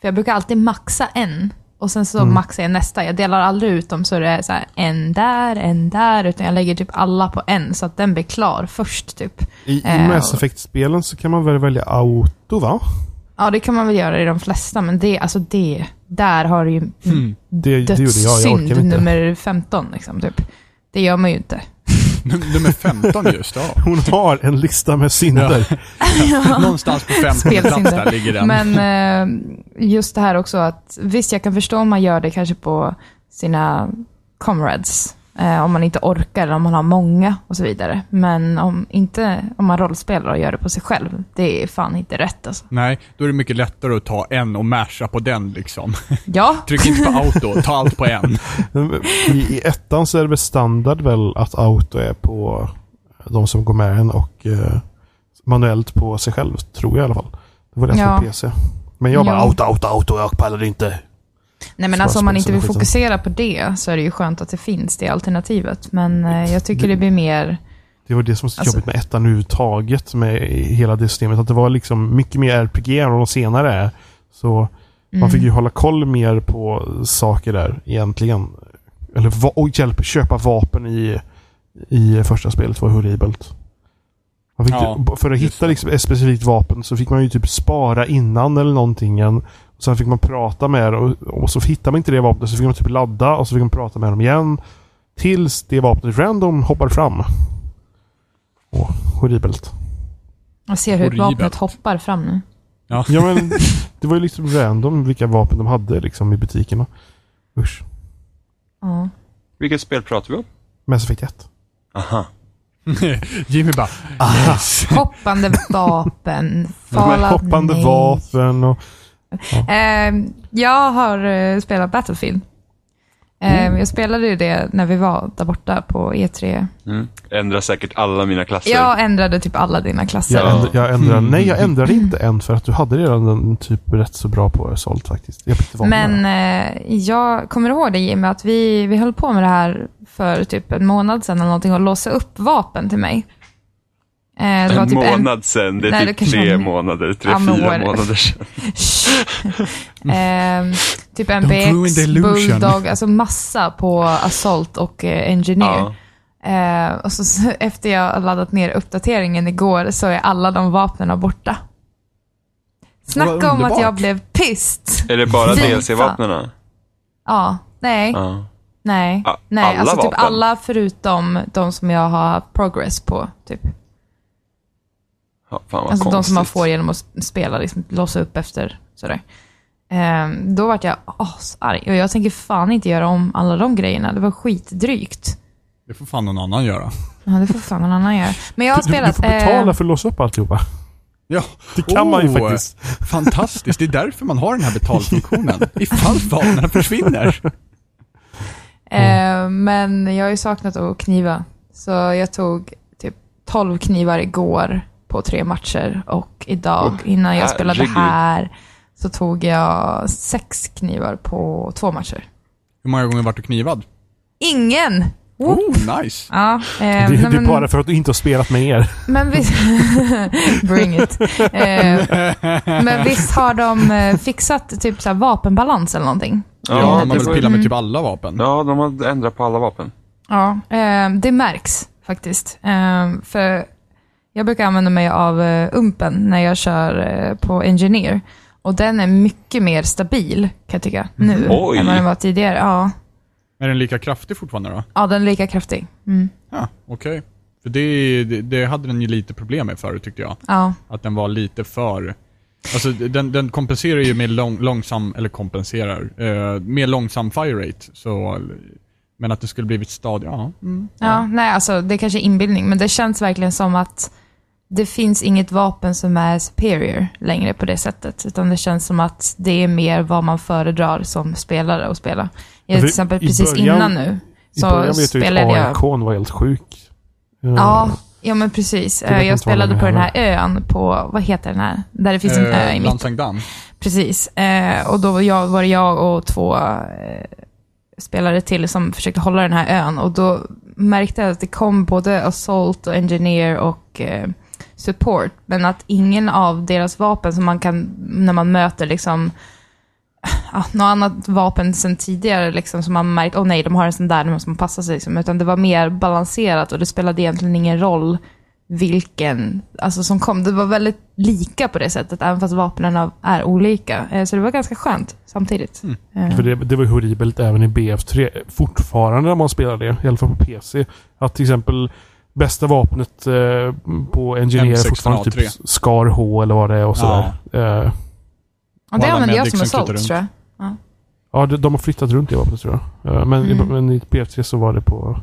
[SPEAKER 4] För jag brukar alltid maxa en och sen så
[SPEAKER 2] Mm.
[SPEAKER 4] maxar jag nästa. Jag delar aldrig ut dem så det är så här en där, en där, utan jag lägger typ alla på en så att den blir klar först typ.
[SPEAKER 2] I, i
[SPEAKER 4] Eh,
[SPEAKER 2] Mass Effect-spelen så kan man väl välja auto va?
[SPEAKER 4] Ja, det kan man väl göra i de flesta, men det, alltså det, där har du ju.
[SPEAKER 2] Det, det gjorde jag, jag
[SPEAKER 4] dödssynd nummer 15 liksom, typ. Det gör man ju inte.
[SPEAKER 3] Num- Nummer 15 just, ja.
[SPEAKER 2] Hon har en lista med synder.
[SPEAKER 3] Någonstans på 15 plats där ligger den.
[SPEAKER 4] Men eh, just det här också att, visst jag kan förstå om man gör det kanske på sina comrades. Eh, om man inte orkar eller om man har många och så vidare. Men om, inte, om man rollspelar och gör det på sig själv, det är fan inte rätt alltså.
[SPEAKER 3] Nej, då är det mycket lättare att ta en och masha på den liksom.
[SPEAKER 4] Ja,
[SPEAKER 3] Tryck inte på auto, ta allt på en.
[SPEAKER 2] I, I ettan så är det väl standard väl att auto är på de som går med en och eh, manuellt på sig själv, tror jag i alla fall. Det var det
[SPEAKER 4] Ja.
[SPEAKER 2] på PC. Men jag bara
[SPEAKER 4] Ja.
[SPEAKER 2] auto, auto, auto, jag pallar inte.
[SPEAKER 4] Nej men alltså om man inte vill fokusera på det så är det ju skönt att det finns, det alternativet. Men eh, jag tycker det blir mer,
[SPEAKER 2] Det var det som var så
[SPEAKER 4] Alltså-
[SPEAKER 2] jobbigt med ettan överhuvudtaget med hela det systemet. Att det var liksom mycket mer RPG än de senare är. Så man
[SPEAKER 4] mm,
[SPEAKER 2] fick ju hålla koll mer på saker där egentligen. Eller och hjälp, köpa vapen i, i första spelet var horribelt. Man fick
[SPEAKER 3] Ja,
[SPEAKER 2] ju, för att hitta liksom ett specifikt vapen så fick man ju typ spara innan eller någonting. Och sen fick man prata med det och, och så hittade man inte det vapnet så fick man typ ladda och så fick man prata med dem igen. Tills det vapnet random hoppar fram. Åh, horribelt.
[SPEAKER 4] jag ser hur
[SPEAKER 3] horribelt.
[SPEAKER 4] vapnet hoppar fram nu.
[SPEAKER 3] Ja.
[SPEAKER 2] Ja men det var ju liksom random vilka vapen de hade liksom i butikerna. Usch.
[SPEAKER 4] Ja.
[SPEAKER 1] Vilket spel pratar vi om?
[SPEAKER 2] Mass Effect 1.
[SPEAKER 1] Aha.
[SPEAKER 3] Jimmy bara, yes.
[SPEAKER 4] Hoppande vapen,
[SPEAKER 2] hoppande
[SPEAKER 4] nej.
[SPEAKER 2] vapen och...
[SPEAKER 4] Eh, jag har eh, spelat Battlefield. Eh,
[SPEAKER 2] Mm.
[SPEAKER 4] Jag spelade ju det när vi var där borta på E3.
[SPEAKER 1] Mm. Ändrar säkert alla mina klasser.
[SPEAKER 4] Jag ändrade typ alla dina klasser.
[SPEAKER 2] Jag,
[SPEAKER 1] Ja.
[SPEAKER 2] ändra, jag ändrar,
[SPEAKER 3] Mm.
[SPEAKER 2] nej, jag ändrar inte än för att du hade redan den typ rätt så bra på sålt faktiskt. Jag
[SPEAKER 4] Men eh, jag kommer ihåg det Jimmy, att vi, vi höll på med det här för typ en månad sedan eller någonting och låsa upp vapen till mig. Eh, det var
[SPEAKER 1] en
[SPEAKER 4] typ en,
[SPEAKER 1] månad sen, det är
[SPEAKER 4] Nej, det
[SPEAKER 1] typ
[SPEAKER 4] kanske
[SPEAKER 1] tre
[SPEAKER 4] var-
[SPEAKER 1] månader, tre,
[SPEAKER 4] Ja,
[SPEAKER 1] fyra månader sedan.
[SPEAKER 4] eh, typ MBX. Bulldog, alltså massa på Assault och eh, Engineer.
[SPEAKER 1] Ja.
[SPEAKER 4] Eh, och så, så efter jag laddat ner uppdateringen igår så är alla de vapnen borta. Snacka om att jag blev pissed.
[SPEAKER 1] Är det bara DLC-vapnen?
[SPEAKER 4] Ja, nej,
[SPEAKER 1] Ja.
[SPEAKER 4] nej,
[SPEAKER 1] A-
[SPEAKER 4] nej.
[SPEAKER 1] alla
[SPEAKER 4] alltså typ
[SPEAKER 1] vapen?
[SPEAKER 4] alla förutom de som jag har progress på, typ.
[SPEAKER 1] Ja, fan vad
[SPEAKER 4] Alltså de som man
[SPEAKER 1] konstigt.
[SPEAKER 4] får genom att spela, liksom, låsa upp efter sådär. Ehm, då vart jag asarg och jag tänker fan inte göra om alla de grejerna. Det var skitdrygt.
[SPEAKER 3] Det får fan någon annan göra.
[SPEAKER 4] Ja, det får fan någon annan göra. Men jag har
[SPEAKER 2] Du, du
[SPEAKER 4] spelat...
[SPEAKER 2] får betala
[SPEAKER 4] eh,
[SPEAKER 2] för att låsa upp alltihopa.
[SPEAKER 3] Ja,
[SPEAKER 2] Det kan man ju
[SPEAKER 3] Oh,
[SPEAKER 2] faktiskt.
[SPEAKER 3] Fantastiskt, det är därför man har den här betalfunktionen. Ifall vapnen försvinner.
[SPEAKER 4] eh, men jag har ju saknat att kniva. Så jag tog typ 12 knivar igår på tre matcher och idag
[SPEAKER 1] Oh,
[SPEAKER 4] innan jag spelade
[SPEAKER 1] herregud.
[SPEAKER 4] här så tog jag sex knivar på två matcher.
[SPEAKER 3] Hur många gånger vart du knivad?
[SPEAKER 4] Ingen! Whoop.
[SPEAKER 3] Oh, nice.
[SPEAKER 4] Ja, eh,
[SPEAKER 2] Det,
[SPEAKER 4] nej,
[SPEAKER 2] det är
[SPEAKER 4] men-
[SPEAKER 2] bara för att du inte har spelat med er.
[SPEAKER 4] Men visst... Bring it. Eh, men visst har de eh, fixat typ så här vapenbalans eller någonting?
[SPEAKER 3] Ja,
[SPEAKER 1] Ja,
[SPEAKER 3] man
[SPEAKER 1] det
[SPEAKER 3] vill pilla med typ alla vapen.
[SPEAKER 1] Ja, de har ändrat på alla vapen.
[SPEAKER 4] Ja, eh, det märks faktiskt. Eh, för jag brukar använda mig av eh, umpen när jag kör eh, på Engineer. Och den är mycket mer stabil, kan jag tycka, nu
[SPEAKER 1] Oj.
[SPEAKER 4] än vad den var tidigare. Ja,
[SPEAKER 3] Är den lika kraftig fortfarande då?
[SPEAKER 4] ja den är lika kraftig. Mm.
[SPEAKER 3] Ja, okej. För det, det, det hade den ju lite problem med förut tyckte jag.
[SPEAKER 4] Ja.
[SPEAKER 3] Att den var lite för... Alltså den, den kompenserar ju med lång, långsam, eller kompenserar, eh, med långsam fire rate. Så, men att det skulle blivit stadigt, ja. Mm,
[SPEAKER 4] Ja, nej, alltså det kanske är inbildning, men det känns verkligen som att det finns inget vapen som är superior längre på det sättet. Utan det känns som att det är mer vad man föredrar som spelare att spela. Jag, till exempel
[SPEAKER 2] i
[SPEAKER 4] precis
[SPEAKER 2] början-
[SPEAKER 4] innan nu,
[SPEAKER 2] I
[SPEAKER 4] så
[SPEAKER 2] början jag
[SPEAKER 4] spelade jag...
[SPEAKER 2] AIK var helt sjuk. Eh,
[SPEAKER 4] Ja, ja men precis. Eh, Jag spelade
[SPEAKER 2] de
[SPEAKER 4] på den här ön på, vad heter den här? Där det finns en ö i mitten.
[SPEAKER 3] Lansangdan.
[SPEAKER 4] Precis. Eh, och då var, jag, var det jag och två eh, spelare till som försökte hålla den här ön. Och då märkte jag att det kom både Assault och Engineer och eh, Support. Men att ingen av deras vapen som man kan, när man möter liksom ja, något annat vapen sen tidigare liksom, som man märkt, åh oh, nej, de har en sån där, nu måste man passa sig. Liksom. Utan det var mer balanserat och det spelade egentligen ingen roll vilken, alltså som kom. Det var väldigt lika på det sättet, även fast vapnen är olika. Eh, Så det var ganska skönt samtidigt. Eh,
[SPEAKER 2] För det, det var ju horribelt även i BF3. Fortfarande när man spelar det, i alla fall på PC. Att till exempel bästa vapnet eh, på Engineer är fortfarande typ
[SPEAKER 3] M16A3.
[SPEAKER 2] Scar H eller vad det är och sådär. Eh,
[SPEAKER 4] Ja,
[SPEAKER 3] Och
[SPEAKER 4] det
[SPEAKER 3] alla
[SPEAKER 4] använde jag som assault, tror jag.
[SPEAKER 2] ja, de, de har flyttat runt det vapnet tror jag. Eh, men,
[SPEAKER 4] Mm.
[SPEAKER 2] men i BF3 så var det på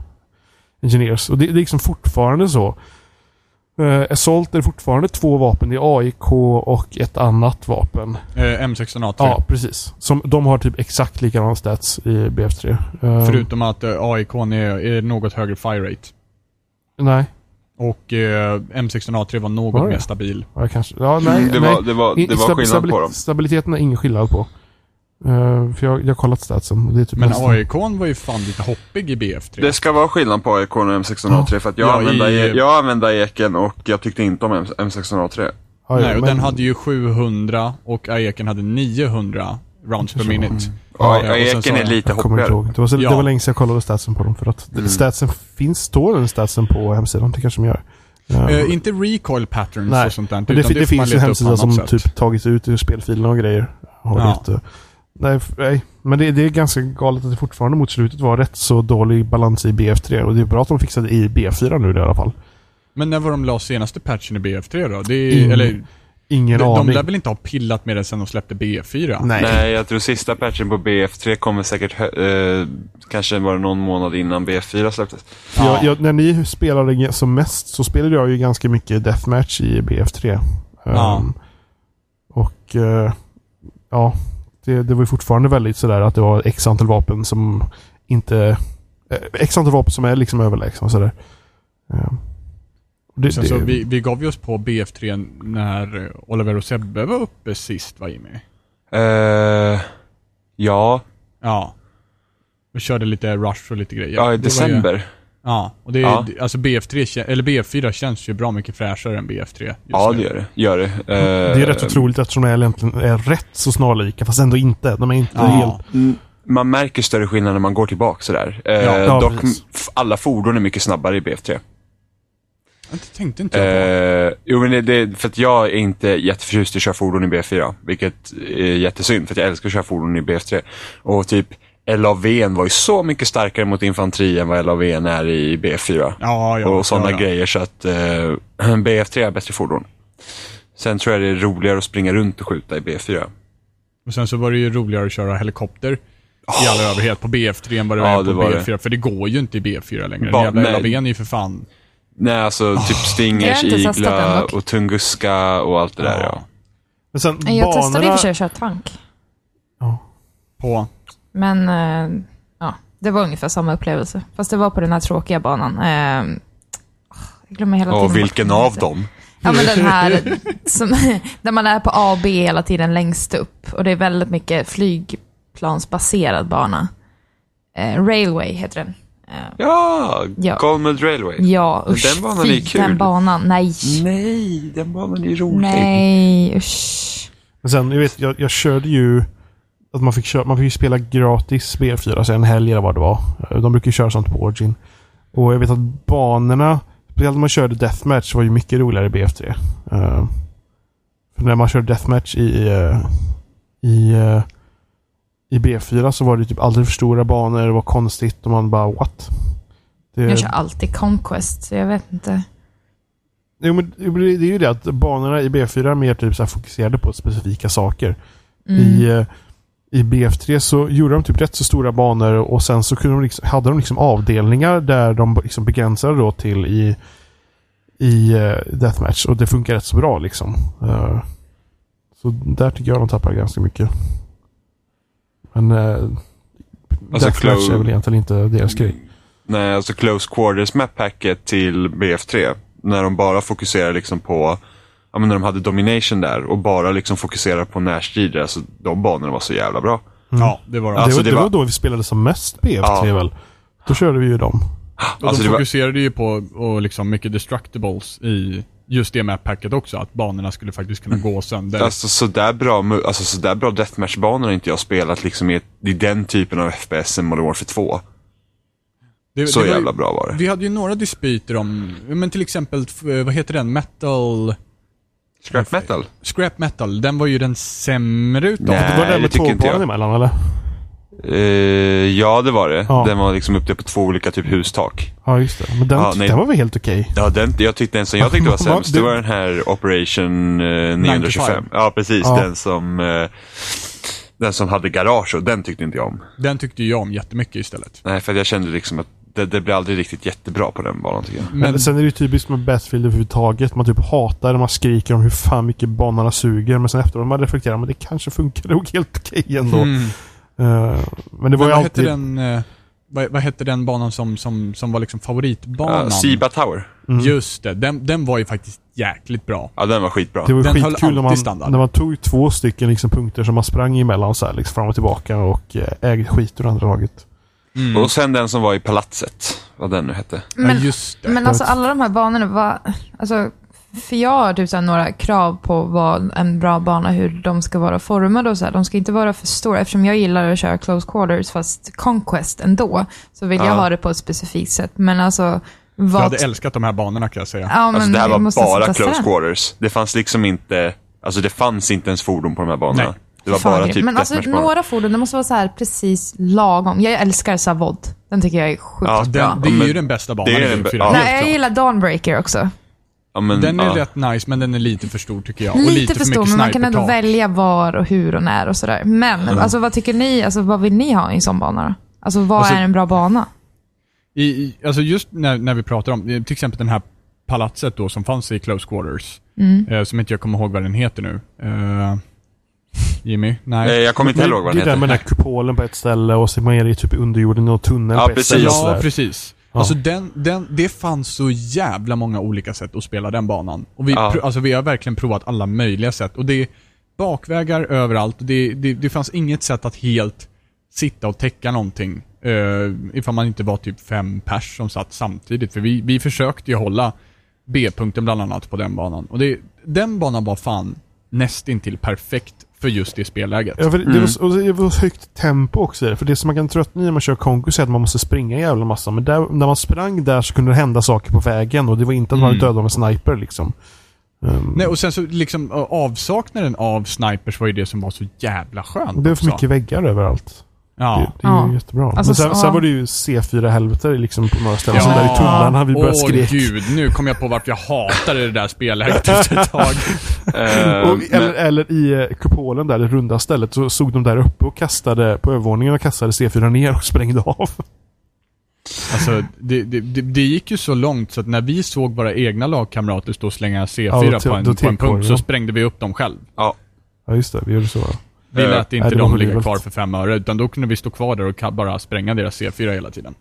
[SPEAKER 2] Engineers. Och det, det är liksom fortfarande så. Uh, Assault är fortfarande två vapen. Det är AIK och ett annat vapen.
[SPEAKER 3] Eh, M16A3.
[SPEAKER 2] Ja, precis. Som, de har typ exakt likadana stats i BF3. Eh,
[SPEAKER 3] Förutom att eh, AIK är, är något högre fire rate.
[SPEAKER 2] Nej.
[SPEAKER 3] Och eh, M16A3 var något
[SPEAKER 2] Var
[SPEAKER 3] mer stabil.
[SPEAKER 2] Ja, kanske. Ja, nej.
[SPEAKER 1] det,
[SPEAKER 2] nej.
[SPEAKER 1] var, det, var, det var
[SPEAKER 2] stab-
[SPEAKER 1] skillnad
[SPEAKER 2] stabili-
[SPEAKER 1] på dem.
[SPEAKER 2] Stabiliteten är ingen skillnad på. Eh, för jag, jag har kollat statsen. Det är typ
[SPEAKER 3] Men
[SPEAKER 2] nästan-
[SPEAKER 3] AIK var ju fan lite hoppig i BF3.
[SPEAKER 1] Det ska vara skillnad på AIK och M16A3 för att jag,
[SPEAKER 3] Ja,
[SPEAKER 1] använde,
[SPEAKER 3] i-
[SPEAKER 1] jag använde eken och jag tyckte inte om M- M16A3.
[SPEAKER 2] Ja, ja,
[SPEAKER 3] Nej, och
[SPEAKER 2] men-
[SPEAKER 3] den hade ju 700 och Aeken hade 900 rounds per minute.
[SPEAKER 1] Ja,
[SPEAKER 3] och sen
[SPEAKER 1] eken är lite hoppigare.
[SPEAKER 2] Det var, så,
[SPEAKER 3] Ja.
[SPEAKER 2] det var länge sedan jag kollade statsen på dem. För att
[SPEAKER 1] Mm.
[SPEAKER 2] statsen finns, står den statsen på hemsidan? Det kanske de gör. Eh,
[SPEAKER 3] Eh, inte recoil patterns
[SPEAKER 2] Nej,
[SPEAKER 3] och sånt där.
[SPEAKER 2] det, det
[SPEAKER 3] får man
[SPEAKER 2] finns en hemsida som
[SPEAKER 3] sätt.
[SPEAKER 2] typ tagit ut ur spelfilerna och grejer. Har
[SPEAKER 3] Ja.
[SPEAKER 2] det, nej, nej, men det, det är ganska galet att det fortfarande mot slutet var rätt så dålig balans i BF3. Och det är bra att de fixade i BF4 nu i alla fall.
[SPEAKER 3] Men när var de la senaste patchen i BF3 då? Det är,
[SPEAKER 2] Ingen
[SPEAKER 3] eller,
[SPEAKER 2] Ingen
[SPEAKER 3] de, de
[SPEAKER 2] aning.
[SPEAKER 3] lär väl inte ha pillat med det sen de släppte BF4?
[SPEAKER 2] Nej.
[SPEAKER 1] Nej, jag tror sista patchen på BF3 kommer säkert, eh, kanske bara någon månad innan BF4 släpptes.
[SPEAKER 2] För Jag, jag, när ni spelade som mest så spelade jag ju ganska mycket Deathmatch i BF3.
[SPEAKER 3] Ja.
[SPEAKER 2] Ehm, och eh, ja, det, det var ju fortfarande väldigt sådär att det var x antal vapen som inte... eh, X antal vapen som är liksom överlägsna och sådär. Ehm, det,
[SPEAKER 3] Sen
[SPEAKER 2] det,
[SPEAKER 3] så vi, vi gav ju oss på BF3 när Oliver och Sebbe var uppe sist, va Jimmy?
[SPEAKER 1] Eh, ja,
[SPEAKER 3] Ja. Vi körde lite Rush och lite grejer.
[SPEAKER 1] ja, i
[SPEAKER 3] var ju-
[SPEAKER 1] december.
[SPEAKER 3] Ja, och det,
[SPEAKER 1] Ja.
[SPEAKER 3] det- alltså BF3, kä- eller BF4 känns ju bra mycket fräschare än BF3. just
[SPEAKER 1] Ja,
[SPEAKER 3] nu.
[SPEAKER 1] det gör det. Gör det.
[SPEAKER 2] det är rätt
[SPEAKER 1] Eh,
[SPEAKER 2] otroligt eftersom de är egentligen är rätt så snarlika fast ändå inte. De är inte
[SPEAKER 3] Ja.
[SPEAKER 2] helt...
[SPEAKER 1] Mm, Man märker större skillnad när man går tillbaka sådär. Eh,
[SPEAKER 3] Ja,
[SPEAKER 2] ja,
[SPEAKER 1] dock, alla fordon är mycket snabbare i BF3.
[SPEAKER 3] Det tänkte inte jag på.
[SPEAKER 1] Eh, jo, men det, det, för att jag är inte jätteförtjust i att köra fordon i BF4, vilket är jättesynd, för att jag älskar att köra fordon i BF3. Och typ LAVn var ju så mycket starkare mot infanteri än vad LAVn är i BF4.
[SPEAKER 3] Ja, ja.
[SPEAKER 1] och sådana
[SPEAKER 3] ja,
[SPEAKER 1] grejer, så att eh, BF3 är bättre fordon. Sen tror jag det är roligare att springa runt och skjuta i B4.
[SPEAKER 3] Och sen så var det ju roligare att köra helikopter i all överhet på BF3 än vad det var
[SPEAKER 1] det
[SPEAKER 3] på
[SPEAKER 1] var
[SPEAKER 3] B4. För det går ju inte i B4 längre.
[SPEAKER 1] Ba-
[SPEAKER 3] Den jävla. LAVn är ju för fan...
[SPEAKER 1] Nej, alltså typ
[SPEAKER 4] Jag
[SPEAKER 1] Stingers, Igla och Tunguska och allt det där ja.
[SPEAKER 2] Men sen
[SPEAKER 4] Jag testade i och
[SPEAKER 2] banorna...
[SPEAKER 4] för sig att köra tank.
[SPEAKER 3] På...
[SPEAKER 4] Men eh, ja, det var ungefär samma upplevelse. Fast det var på den här tråkiga banan. Eh, jag glömmer hela tiden
[SPEAKER 1] Och vilken av dem?
[SPEAKER 4] Ja, men den här som, där man är på A och B hela tiden längst upp. Och det är väldigt mycket flygplansbaserad bana. Eh, Railway heter den.
[SPEAKER 1] Ja,
[SPEAKER 4] Ja.
[SPEAKER 1] Golmed Railway.
[SPEAKER 4] ja, usch,
[SPEAKER 1] den banan är
[SPEAKER 4] fy,
[SPEAKER 1] kul.
[SPEAKER 4] den banan. Nej.
[SPEAKER 1] Nej, den banan är rolig.
[SPEAKER 4] Nej, usch.
[SPEAKER 2] Men sen, jag vet, jag, jag körde ju... Att man fick, köra, man fick ju spela gratis B4, alltså en helg eller vad det var. De brukar ju köra sånt på Origin. Och jag vet att banorna, speciellt när man körde Deathmatch, var ju mycket roligare i BF3. Eh, för när man körde Deathmatch i, eh, i, eh, i B4 så var det typ alldeles för stora banor, det var konstigt och man bara what? Det,
[SPEAKER 4] Jag kör alltid Conquest, så jag vet inte.
[SPEAKER 2] Jo, men det är ju det att banorna i B4 är mer typ så fokuserade på specifika saker.
[SPEAKER 4] Mm.
[SPEAKER 2] I, eh, I BF3 så gjorde de typ rätt så stora banor och sen så kunde de liksom, hade de liksom avdelningar där de liksom begränsade då till i, i uh, Deathmatch. Och det funkar rätt så bra liksom. Eh, så där tycker jag de tappar ganska mycket. Men uh,
[SPEAKER 1] Alltså,
[SPEAKER 2] Deathmatch är väl egentligen inte deras grej.
[SPEAKER 1] Nej, alltså Close Quarters map packet till BF3. När de bara fokuserar liksom på, ja men när de hade Domination där och bara liksom fokuserar på närstrider. Alltså de banorna var så jävla bra.
[SPEAKER 3] Ja, det var de.
[SPEAKER 1] Alltså,
[SPEAKER 2] det, var,
[SPEAKER 1] det
[SPEAKER 2] det var då vi spelade som mest BF3
[SPEAKER 1] Ja.
[SPEAKER 2] väl? Då körde vi ju dem.
[SPEAKER 3] Och
[SPEAKER 1] Alltså,
[SPEAKER 3] de
[SPEAKER 1] det var-
[SPEAKER 3] fokuserade ju på och liksom mycket destructibles i just det map-packet också. Att banorna skulle faktiskt kunna gå sönder.
[SPEAKER 1] Alltså sådär bra, alltså, sådär bra deathmatch-banor har inte jag spelat liksom i, i den typen av FPS än Modern Warfare 2.
[SPEAKER 3] det,
[SPEAKER 1] Så
[SPEAKER 3] det var ju-
[SPEAKER 1] jävla bra var det.
[SPEAKER 3] Vi hade ju några dispyter om, men till exempel, f- vad heter den? Metal...
[SPEAKER 1] Scrap metal?
[SPEAKER 3] Scrap Metal, den var ju den sämre utav.
[SPEAKER 1] Nej.
[SPEAKER 2] det var det
[SPEAKER 1] det
[SPEAKER 2] med
[SPEAKER 1] tycker inte
[SPEAKER 2] tågbanan
[SPEAKER 1] jag.
[SPEAKER 2] emellan eller?
[SPEAKER 1] Eh, ja, det var det.
[SPEAKER 2] Ja.
[SPEAKER 1] Den var liksom uppe på två olika typ hustak.
[SPEAKER 2] Ja, just det. Men den,
[SPEAKER 1] Ja, nej.
[SPEAKER 2] den var väl helt okej?
[SPEAKER 1] Ja, den, jag tyckte den som jag tyckte var
[SPEAKER 2] Va?
[SPEAKER 1] sämst, det var den här Operation eh, 925.
[SPEAKER 3] 95.
[SPEAKER 1] Ja, precis.
[SPEAKER 2] Ja.
[SPEAKER 1] Den som eh, den som hade garage och den tyckte inte jag om.
[SPEAKER 3] Den tyckte jag om jättemycket istället.
[SPEAKER 1] Nej, för jag kände liksom att det, det blev aldrig riktigt jättebra på den banan tycker jag.
[SPEAKER 2] Men
[SPEAKER 3] Men
[SPEAKER 2] sen är det ju typiskt med Battlefield överhuvudtaget. Man typ hatar när man skriker om hur fan mycket banorna suger. Men sen efteråt man reflekterar, men det kanske funkar nog helt okej ändå.
[SPEAKER 3] Mm.
[SPEAKER 2] Eh, men det var
[SPEAKER 3] Men
[SPEAKER 2] ju
[SPEAKER 3] vad hette
[SPEAKER 2] alltid...
[SPEAKER 3] den, eh, vad, vad hette den banan som, som, som var liksom favoritbanan?
[SPEAKER 1] Uh, Siba Tower.
[SPEAKER 2] Mm.
[SPEAKER 3] Just det, den, den var ju faktiskt jäkligt bra.
[SPEAKER 1] Ja, den var skitbra.
[SPEAKER 2] Det var
[SPEAKER 3] Den
[SPEAKER 2] skitkul när man,
[SPEAKER 3] standard.
[SPEAKER 2] när man tog två stycken liksom punkter som man sprang emellan så här, liksom fram och tillbaka och eh, ägde skit ur andra laget.
[SPEAKER 3] Mm.
[SPEAKER 1] Och sen den som var i palatset. Vad den nu hette.
[SPEAKER 4] Men,
[SPEAKER 3] ja, just det.
[SPEAKER 4] men alltså alla de här banorna var... Alltså, för jag har typ så här några krav på vad en bra bana, hur de ska vara formade och så här. De ska inte vara för stora. Eftersom jag gillar att köra close quarters, fast conquest ändå, så vill jag
[SPEAKER 1] Ja.
[SPEAKER 4] ha det på ett specifikt sätt. Men alltså...
[SPEAKER 3] Jag
[SPEAKER 4] Vad...
[SPEAKER 3] hade älskat de här banorna kan jag säga.
[SPEAKER 4] ja, men
[SPEAKER 1] Alltså det här
[SPEAKER 4] jag
[SPEAKER 1] var bara close quarters. Det fanns liksom inte, alltså det fanns inte ens fordon på de här banorna.
[SPEAKER 3] Nej.
[SPEAKER 1] Det var
[SPEAKER 4] Fan,
[SPEAKER 1] bara typ
[SPEAKER 4] Men alltså några fordon, det måste vara så här precis lagom. Jag älskar Savod. Den tycker jag är sjukt
[SPEAKER 1] Ja,
[SPEAKER 4] bra.
[SPEAKER 3] Den, det är ju den bästa banan
[SPEAKER 1] det är
[SPEAKER 3] i
[SPEAKER 1] den bä-
[SPEAKER 3] BF4.
[SPEAKER 1] ja.
[SPEAKER 4] Nej, jag gillar Dawnbreaker också.
[SPEAKER 1] Ja, men,
[SPEAKER 3] Den är
[SPEAKER 1] ja.
[SPEAKER 3] rätt nice, men den är lite för stor tycker jag. och
[SPEAKER 4] Lite,
[SPEAKER 3] lite
[SPEAKER 4] för stor, men man kan ändå välja var och hur och när och sådär. Men, alltså vad tycker ni, alltså vad vill ni ha i en sån bana då? Alltså vad
[SPEAKER 3] Alltså-
[SPEAKER 4] är en bra bana?
[SPEAKER 3] I, i, alltså just när, när vi pratar om, eh, till exempel den här palatset då som fanns i Close Quarters,
[SPEAKER 4] Mm.
[SPEAKER 3] eh, som inte jag kommer ihåg vad den heter nu. Eh, Jimmy?
[SPEAKER 1] Eh,
[SPEAKER 3] Nej.
[SPEAKER 1] Jag kommer inte ihåg vad
[SPEAKER 2] det
[SPEAKER 1] den
[SPEAKER 2] är där med
[SPEAKER 1] heter.
[SPEAKER 2] den här kupolen på ett ställe och så är man är i typ underjorden och tunneln
[SPEAKER 1] Ja,
[SPEAKER 2] på ett
[SPEAKER 1] precis.
[SPEAKER 2] ställe. och
[SPEAKER 3] Ja, precis.
[SPEAKER 2] Ja.
[SPEAKER 3] Alltså den, den, det fanns så jävla många olika sätt att spela den banan. Och vi,
[SPEAKER 1] Ja.
[SPEAKER 3] alltså vi har verkligen provat alla möjliga sätt. Och det är bakvägar överallt. Det, det, det fanns inget sätt att helt sitta och täcka någonting. Uh, ifall man inte var typ fem pers som satt samtidigt. För vi, vi försökte ju hålla B-punkten bland annat på den banan. Och det, den banan var fan nästintill perfekt för just det spelläget.
[SPEAKER 2] Ja, för det,
[SPEAKER 1] Mm.
[SPEAKER 2] var, och det var högt tempo också i det. För det som man kan tröttna i när man kör Conquest är att man måste springa en jävla massa. Men där, när man sprang där så kunde det hända saker på vägen och det var inte att man
[SPEAKER 3] Mm.
[SPEAKER 2] blev dödad av en sniper liksom. Um,
[SPEAKER 3] Nej, och sen så liksom avsaknaden av snipers var ju det som var så jävla skönt
[SPEAKER 2] det var för
[SPEAKER 3] också.
[SPEAKER 2] mycket väggar överallt.
[SPEAKER 3] Ja.
[SPEAKER 2] Det, det är ju
[SPEAKER 4] Ja.
[SPEAKER 2] jättebra.
[SPEAKER 4] Alltså,
[SPEAKER 2] Men sen,
[SPEAKER 4] så-
[SPEAKER 2] sen var det ju C4-helvete liksom på några ställen.
[SPEAKER 3] Ja.
[SPEAKER 2] Som där i tunnlarna vi började
[SPEAKER 3] Åh
[SPEAKER 2] skrek.
[SPEAKER 3] gud, nu kom jag på varför jag hatade det där spelläget efter ett tag.
[SPEAKER 1] Eh,
[SPEAKER 2] och, eller,
[SPEAKER 1] men,
[SPEAKER 2] eller i eh, kupolen där, det runda stället, så stod de där uppe och kastade på övervåningen och kastade C4 ner och sprängde av.
[SPEAKER 3] Alltså, det, det, det, gick ju så långt så att när vi såg våra egna lagkamrater stå och slänga C4
[SPEAKER 2] Ja, då
[SPEAKER 3] på, en, på en punkt så sprängde vi upp dem själv.
[SPEAKER 1] ja,
[SPEAKER 2] Ja, just det. Vi gjorde så. Ja.
[SPEAKER 3] Vi
[SPEAKER 1] Eh,
[SPEAKER 3] lät inte dem ligga kvar för fem öre, utan då kunde vi stå kvar där och bara spränga deras C4 hela tiden.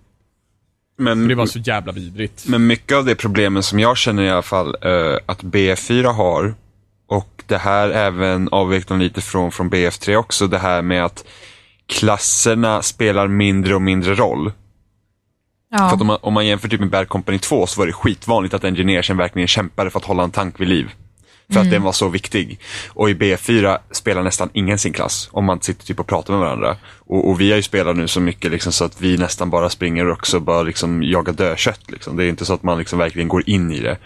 [SPEAKER 1] men,
[SPEAKER 3] För det var så jävla vidrigt.
[SPEAKER 1] men mycket av det problemen som jag känner i alla fall eh, att BF4 har och det här även avviker lite från, från BF3 också, det här med att klasserna spelar mindre och mindre roll. För att om man, om man jämför typ med Bad Company 2 så var det skitvanligt att engineersen verkligen kämpade för att hålla en tank vid liv. För att den var så viktig. Och i B4 spelar nästan ingen sin klass om man sitter typ och pratar med varandra. Och, och vi har ju spelat nu så mycket liksom, så att vi nästan bara springer och också bara liksom jagar dödkött. Liksom. Det är inte så att man liksom verkligen går in i det.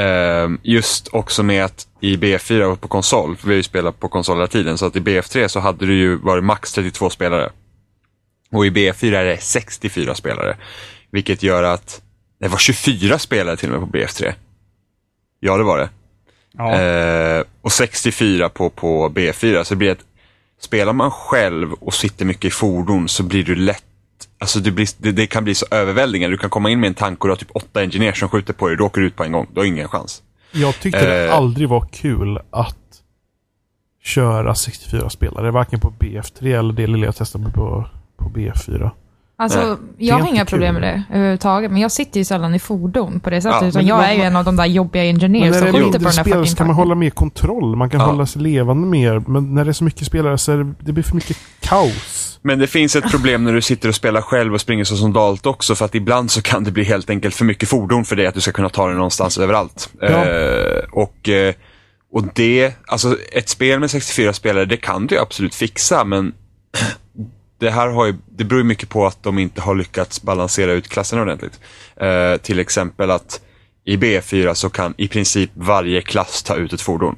[SPEAKER 1] Ehm, just också med att i B4 och på konsol, för vi har ju spelat på konsol hela tiden, så att i BF3 så hade det ju varit max 32 spelare. Och i B4 är det 64 spelare. Vilket gör att det var 24 spelare till och med på BF3. Ja, det var det.
[SPEAKER 3] Ja.
[SPEAKER 1] Eh, och 64 på, på B4. Så det blir att spelar man själv och sitter mycket i fordon så blir du lätt Alltså det, blir, det, det kan bli så överväldigande. Du kan komma in med en tank och du har typ åtta ingenjörer som skjuter på dig. Du åker ut på en gång. Du har ingen chans.
[SPEAKER 2] Jag tyckte det
[SPEAKER 1] Eh.
[SPEAKER 2] aldrig var kul att köra 64 spelare. Varken på BF3 eller det lilla jag testade på, på B4.
[SPEAKER 4] Alltså,
[SPEAKER 1] Nej,
[SPEAKER 4] jag har inga problem med det överhuvudtaget, men jag sitter ju sällan i fordon på det sättet,
[SPEAKER 1] Ja,
[SPEAKER 4] utan jag
[SPEAKER 2] man-
[SPEAKER 4] är ju en av de där jobbiga ingenjörerna som skjuter på den där fucking
[SPEAKER 2] så kan man hålla mer kontroll. Man kan
[SPEAKER 1] Ja.
[SPEAKER 2] hålla sig levande mer. Men när det är så mycket spelare så är det, det blir för mycket kaos.
[SPEAKER 1] Men det finns ett problem när du sitter och spelar själv och springer så som Dalt också. För att ibland så kan det bli helt enkelt för mycket fordon för dig att du ska kunna ta dig någonstans överallt.
[SPEAKER 2] Ja.
[SPEAKER 1] Eh, och, eh, och det, alltså ett spel med 64 spelare, det kan du ju absolut fixa. Men det här har ju, det beror mycket på att de inte har lyckats balansera ut klasserna ordentligt. Eh, till exempel att i B4 så kan i princip varje klass ta ut ett fordon.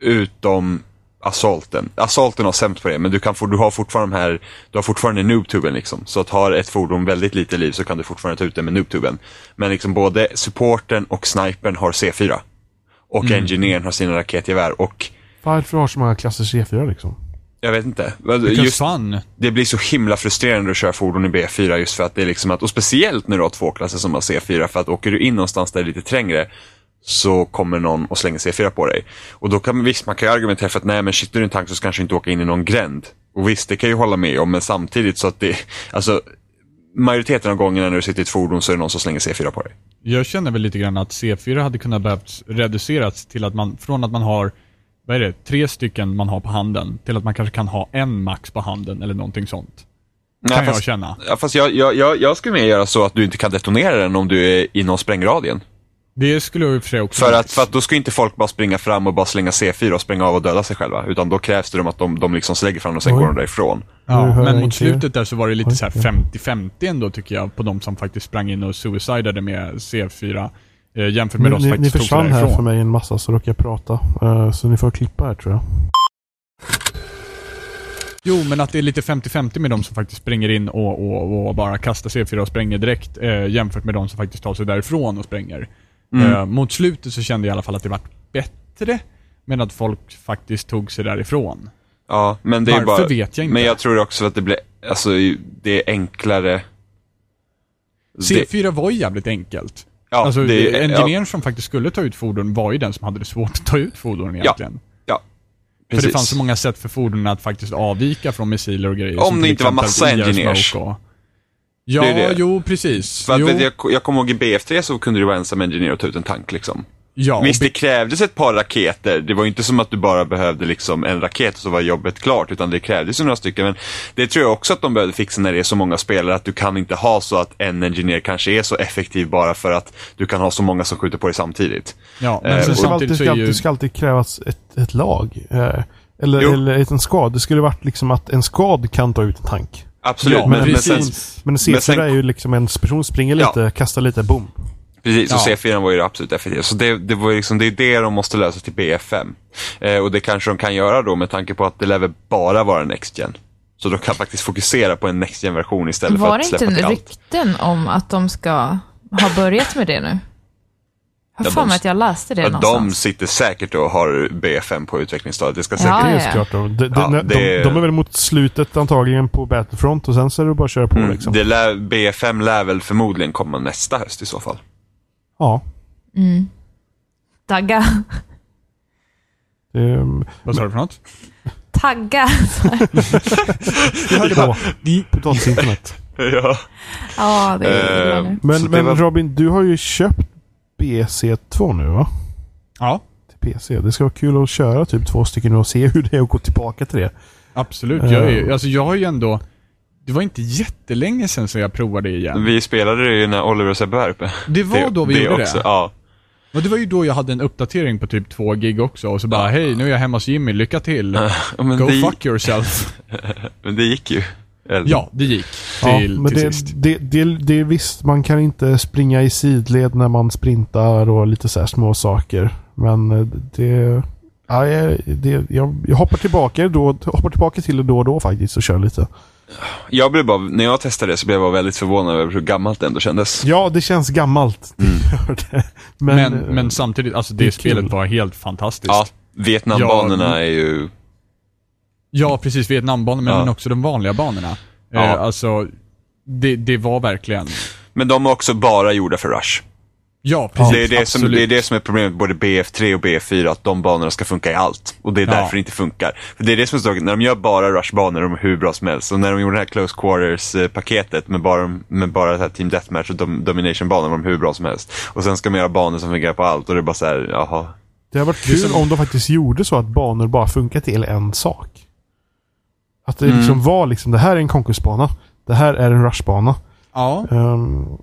[SPEAKER 1] Utom Assaulten. Assaulten har sämst på det, men du, kan få, du har fortfarande de här, du har fortfarande noobtuben liksom. Så att har ett fordon väldigt lite liv så kan du fortfarande ta ut det med noobtuben. Men liksom både supporten och snipern har C4. Och
[SPEAKER 3] Mm.
[SPEAKER 1] engineern har sina raketgevär och
[SPEAKER 2] Varför har så många klasser C4 liksom?
[SPEAKER 1] Jag vet inte. Just,
[SPEAKER 3] fun.
[SPEAKER 1] det blir så himla frustrerande att köra fordon i B4 just för att det är liksom att, och speciellt när du har två klasser som har C4 för att åker du in någonstans där det är lite trängre så kommer någon och slänger C4 på dig. Och då kan visst, man kan ju argumentera för att nej men sitter du i en tank så kanske inte åka in i någon gränd. Och visst, det kan jag ju hålla med om, men samtidigt så att det, alltså majoriteten av gångerna när du sitter i ett fordon så är det någon som slänger C4 på dig.
[SPEAKER 3] Jag känner väl lite grann att C4 hade kunnat behövt reduceras till att man, från att man har, vad är det, tre stycken man har på handen, till att man kanske kan ha en max på handen eller någonting sånt. Kan
[SPEAKER 1] Nej,
[SPEAKER 3] jag
[SPEAKER 1] fast,
[SPEAKER 3] känna.
[SPEAKER 1] Ja, fast jag, jag, jag, jag skulle mer göra så att du inte kan detonera den om du är inom sprängradien.
[SPEAKER 3] Det skulle jag i och för sig också
[SPEAKER 1] För att, för att då ska inte folk bara springa fram och bara slänga C4 och spränga av och döda sig själva. Utan då krävs det att de, de liksom lägger fram och sen
[SPEAKER 2] Oj.
[SPEAKER 1] går de därifrån.
[SPEAKER 3] Ja, men
[SPEAKER 2] jag
[SPEAKER 3] mot
[SPEAKER 2] inte.
[SPEAKER 3] slutet där så var det lite
[SPEAKER 2] Oj,
[SPEAKER 3] så här
[SPEAKER 2] ja.
[SPEAKER 3] 50-50 ändå tycker jag på de som faktiskt sprang in och suicidade med C4 eh, jämfört med
[SPEAKER 2] Ni,
[SPEAKER 3] som
[SPEAKER 2] ni, ni
[SPEAKER 3] faktiskt sig
[SPEAKER 2] försvann här för mig en massa så råkade jag prata. Eh, så ni får klippa här tror jag.
[SPEAKER 3] Jo, men att det är lite 50-50 med de som faktiskt springer in och, och, och bara kastar C4 och spränger direkt eh, jämfört med de som faktiskt tar sig därifrån och spränger.
[SPEAKER 1] Mm.
[SPEAKER 3] Eh, mot slutet så kände jag i alla fall att det vart bättre med att folk faktiskt tog sig därifrån.
[SPEAKER 1] Ja, men det är
[SPEAKER 3] Varför
[SPEAKER 1] bara...
[SPEAKER 3] vet jag inte.
[SPEAKER 1] Men jag tror också att det blir, alltså det är enklare. Det,
[SPEAKER 3] C4 var ju jävligt enkelt.
[SPEAKER 1] Ja,
[SPEAKER 3] alltså,
[SPEAKER 1] det, ja,
[SPEAKER 3] engineern som faktiskt skulle ta ut fordon var ju den som hade det svårt att ta ut fordon egentligen.
[SPEAKER 1] ja,
[SPEAKER 3] För
[SPEAKER 1] precis.
[SPEAKER 3] det fanns så många sätt för fordonen att faktiskt avvika från missiler och grejer.
[SPEAKER 1] Om det inte var massa engineers.
[SPEAKER 3] Och... Ja,
[SPEAKER 1] Det det.
[SPEAKER 3] jo precis.
[SPEAKER 1] För att,
[SPEAKER 3] jo.
[SPEAKER 1] jag, jag kommer ihåg i BF3 så kunde du vara ensam engineer och ta ut en tank liksom.
[SPEAKER 3] Ja,
[SPEAKER 1] Visst,
[SPEAKER 3] och
[SPEAKER 1] det krävdes ett par raketer. Det var ju inte som att du bara behövde liksom en raket och så var jobbet klart, utan det krävdes ju några stycken. Men det tror jag också att de behövde fixa när det är så många spelare, att du kan inte ha så att en engineer kanske är så effektiv bara för att du kan ha så många som skjuter på dig samtidigt.
[SPEAKER 3] Ja,
[SPEAKER 1] Eh,
[SPEAKER 3] men
[SPEAKER 1] och-
[SPEAKER 3] sen
[SPEAKER 2] Det ska, alltid,
[SPEAKER 3] så
[SPEAKER 2] ska,
[SPEAKER 3] är ju...
[SPEAKER 2] alltid, ska alltid krävas ett, ett lag. Eh, eller,
[SPEAKER 1] Jo.
[SPEAKER 2] eller en skad. Det skulle varit liksom att en skad kan ta ut en tank.
[SPEAKER 1] Absolut,
[SPEAKER 3] Ja,
[SPEAKER 1] men,
[SPEAKER 3] men
[SPEAKER 1] men sen.
[SPEAKER 2] Men en C4
[SPEAKER 1] Men sen-
[SPEAKER 2] är ju liksom en person springer
[SPEAKER 1] Ja.
[SPEAKER 2] lite, kastar lite, boom.
[SPEAKER 1] Precis, och
[SPEAKER 3] Ja.
[SPEAKER 1] C4 var ju det absolut effektivt. Så det, det, var liksom, det är det de måste lösa till BF5. Eh, och det kanske de kan göra då med tanke på att det lär väl bara vara Next Gen. Så de kan faktiskt fokusera på en Next Gen-version istället för
[SPEAKER 4] Var det
[SPEAKER 1] att
[SPEAKER 4] inte
[SPEAKER 1] släppa till allt.
[SPEAKER 4] rykten om att de ska ha börjat med det nu? Jag
[SPEAKER 1] Ja,
[SPEAKER 4] har för
[SPEAKER 1] de-
[SPEAKER 4] mig att jag läste det
[SPEAKER 1] Ja, de
[SPEAKER 4] någonstans.
[SPEAKER 1] sitter säkert och har BFM på utvecklingsstadiet. Det ska
[SPEAKER 4] Ja,
[SPEAKER 1] säkert...
[SPEAKER 2] Det är
[SPEAKER 4] ja.
[SPEAKER 2] såklart. De, de,
[SPEAKER 1] Ja,
[SPEAKER 2] de,
[SPEAKER 1] det-
[SPEAKER 2] de, de är väl mot slutet antagligen på Battlefront och sen så är det bara att köra på
[SPEAKER 1] Mm,
[SPEAKER 2] liksom.
[SPEAKER 1] det lär, BFM lär väl förmodligen komma nästa höst i så fall.
[SPEAKER 2] Ja.
[SPEAKER 4] Mm. Tagga.
[SPEAKER 2] Är-
[SPEAKER 3] Vad sa du för något?
[SPEAKER 4] Tagga.
[SPEAKER 2] jag hörde bara potatisinternet.
[SPEAKER 1] ja.
[SPEAKER 4] ja, det är nu.
[SPEAKER 2] Men, men
[SPEAKER 1] var-
[SPEAKER 2] Robin, du har ju köpt BC2 nu va?
[SPEAKER 3] Ja,
[SPEAKER 2] Till PC. Det ska vara kul att köra typ två stycken och se hur det är att gå tillbaka till det.
[SPEAKER 3] absolut. Jag, är,
[SPEAKER 2] Eh.
[SPEAKER 3] alltså, jag har ju ändå... Det var inte jättelänge sedan som jag provade det igen.
[SPEAKER 1] Vi spelade det ju när Oliver och Sebbe var uppe.
[SPEAKER 3] Det var då vi gjorde
[SPEAKER 1] också,
[SPEAKER 3] det.
[SPEAKER 1] Ja.
[SPEAKER 3] Och det var ju då jag hade en uppdatering på typ två gig också och så bara hej, nu är jag hemma hos Jimmy, lycka till.
[SPEAKER 1] Ja,
[SPEAKER 3] Go
[SPEAKER 1] det,
[SPEAKER 3] fuck yourself.
[SPEAKER 1] men det gick ju. Eller-
[SPEAKER 3] Ja, det gick.
[SPEAKER 2] Ja,
[SPEAKER 3] Till,
[SPEAKER 2] men
[SPEAKER 3] till
[SPEAKER 2] det,
[SPEAKER 3] sist.
[SPEAKER 2] det, det, det är visst, man kan inte springa i sidled när man sprintar och lite så här små saker. Men eh, det... Ja, jag, det, jag, jag hoppar tillbaka då, hoppar tillbaka till det då och då faktiskt och kör lite.
[SPEAKER 1] Jag blev bara, när jag testade det så blev jag bara väldigt förvånad över hur gammalt det ändå kändes.
[SPEAKER 2] Ja, det känns gammalt. Gör det. Men,
[SPEAKER 3] Men,
[SPEAKER 2] eh,
[SPEAKER 3] men, samtidigt, alltså det,
[SPEAKER 2] det
[SPEAKER 3] spelet
[SPEAKER 2] kul.
[SPEAKER 3] var helt fantastiskt.
[SPEAKER 1] Ja, Vietnambanorna
[SPEAKER 3] Ja,
[SPEAKER 1] är ju...
[SPEAKER 3] Ja, precis. Vietnambanorna, men,
[SPEAKER 1] Ja.
[SPEAKER 3] men också de vanliga banorna.
[SPEAKER 1] Ja.
[SPEAKER 3] Eh, alltså, det, det var verkligen...
[SPEAKER 1] Men de är också bara gjorda för Rush.
[SPEAKER 3] Ja, precis.
[SPEAKER 1] det, är det, som, det är det som är problemet med både BF3 och BF4, att de banorna ska funka i allt. Och det är
[SPEAKER 3] Ja.
[SPEAKER 1] därför det inte funkar. För det är det som är så, när de gör bara Rush-banor, de är hur bra som helst. Och när de gjorde det här Close Quarters-paketet med bara, med bara det här Team Deathmatch och dom, Domination-banor, de hur bra som helst. Och sen ska man göra banor som fungerar på allt och det är bara så här, jaha.
[SPEAKER 2] Det har varit
[SPEAKER 3] är
[SPEAKER 2] kul
[SPEAKER 3] som-
[SPEAKER 2] om de faktiskt gjorde så att banor bara funkar till en sak. Att det
[SPEAKER 1] Mm.
[SPEAKER 2] liksom var liksom, det här är en konkursbana. Det här är en rushbana.
[SPEAKER 3] Ja,
[SPEAKER 2] Um,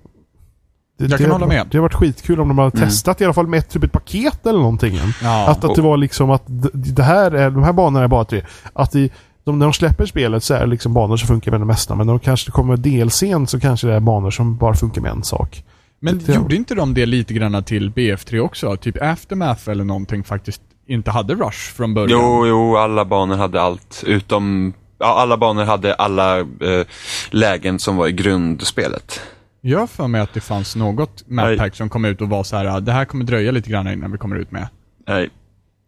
[SPEAKER 2] det,
[SPEAKER 3] Jag kan
[SPEAKER 2] det,
[SPEAKER 3] hålla med.
[SPEAKER 2] Det har varit skitkul om de hade
[SPEAKER 1] Mm.
[SPEAKER 2] testat i alla fall med typ ett paket eller någonting.
[SPEAKER 3] ja.
[SPEAKER 2] Att, att det var liksom att det här är, de här banorna är bara tre. Att i, de, när de släpper spelet så är det liksom banor som funkar med det mesta. Men när de kanske kommer delscen så kanske det är banor som bara funkar med en sak.
[SPEAKER 3] Men
[SPEAKER 2] det-
[SPEAKER 3] gjorde inte de det lite grann till BF3 också? Typ Aftermath eller någonting faktiskt inte hade Rush från början?
[SPEAKER 1] Jo, jo, alla banor hade allt. Utom, ja, alla banor hade alla eh, lägen som var i grundspelet.
[SPEAKER 3] Jag för mig att det fanns något mappack som kom ut och var så här: det här kommer dröja lite grann innan vi kommer ut med.
[SPEAKER 1] Nej.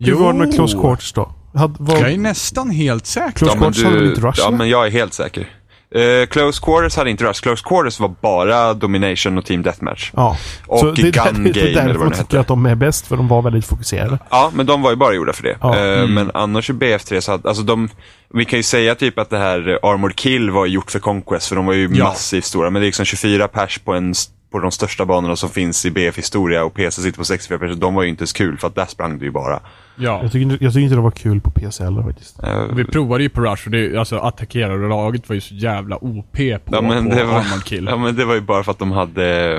[SPEAKER 2] Hur var det med Close Quarters då? Hade, var,
[SPEAKER 3] Jag är nästan helt säker.
[SPEAKER 2] Close
[SPEAKER 1] Ja,
[SPEAKER 2] Quarters hade väl inte
[SPEAKER 1] du,
[SPEAKER 2] Rush?
[SPEAKER 1] ja,
[SPEAKER 2] eller?
[SPEAKER 1] men jag är helt säker. Eh, Close Quarters hade inte Rush. Close Quarters var bara Domination och Team Deathmatch.
[SPEAKER 2] Ja.
[SPEAKER 1] Och
[SPEAKER 2] Så det,
[SPEAKER 1] Gun
[SPEAKER 2] det
[SPEAKER 1] Game eller
[SPEAKER 2] därför
[SPEAKER 1] vad
[SPEAKER 2] man
[SPEAKER 1] det
[SPEAKER 2] tycker
[SPEAKER 1] hette.
[SPEAKER 2] att de är bäst, för de var väldigt fokuserade.
[SPEAKER 1] Ja, men de var ju bara gjorda för det.
[SPEAKER 2] Ja.
[SPEAKER 1] Eh,
[SPEAKER 3] Mm.
[SPEAKER 1] Men annars i BF3 så hade, alltså de, vi kan ju säga typ att det här Armored Kill var gjort för Conquest, för de var ju
[SPEAKER 3] Ja.
[SPEAKER 1] massivt stora. Men det är liksom 24 pers på, en, på de största banorna som finns i BF-historia och PC sitter på 64 pers. De var ju inte så kul, för att där sprang det ju bara.
[SPEAKER 3] Ja.
[SPEAKER 2] Jag tycker, inte- jag tycker inte det var kul på PC heller faktiskt.
[SPEAKER 1] Eh,
[SPEAKER 3] Vi provade ju på Rush och det, alltså attackerade laget var ju så jävla OP på,
[SPEAKER 1] Ja men,
[SPEAKER 3] på
[SPEAKER 1] det var,
[SPEAKER 3] Armored Kill.
[SPEAKER 1] ja men det var ju bara för att de hade,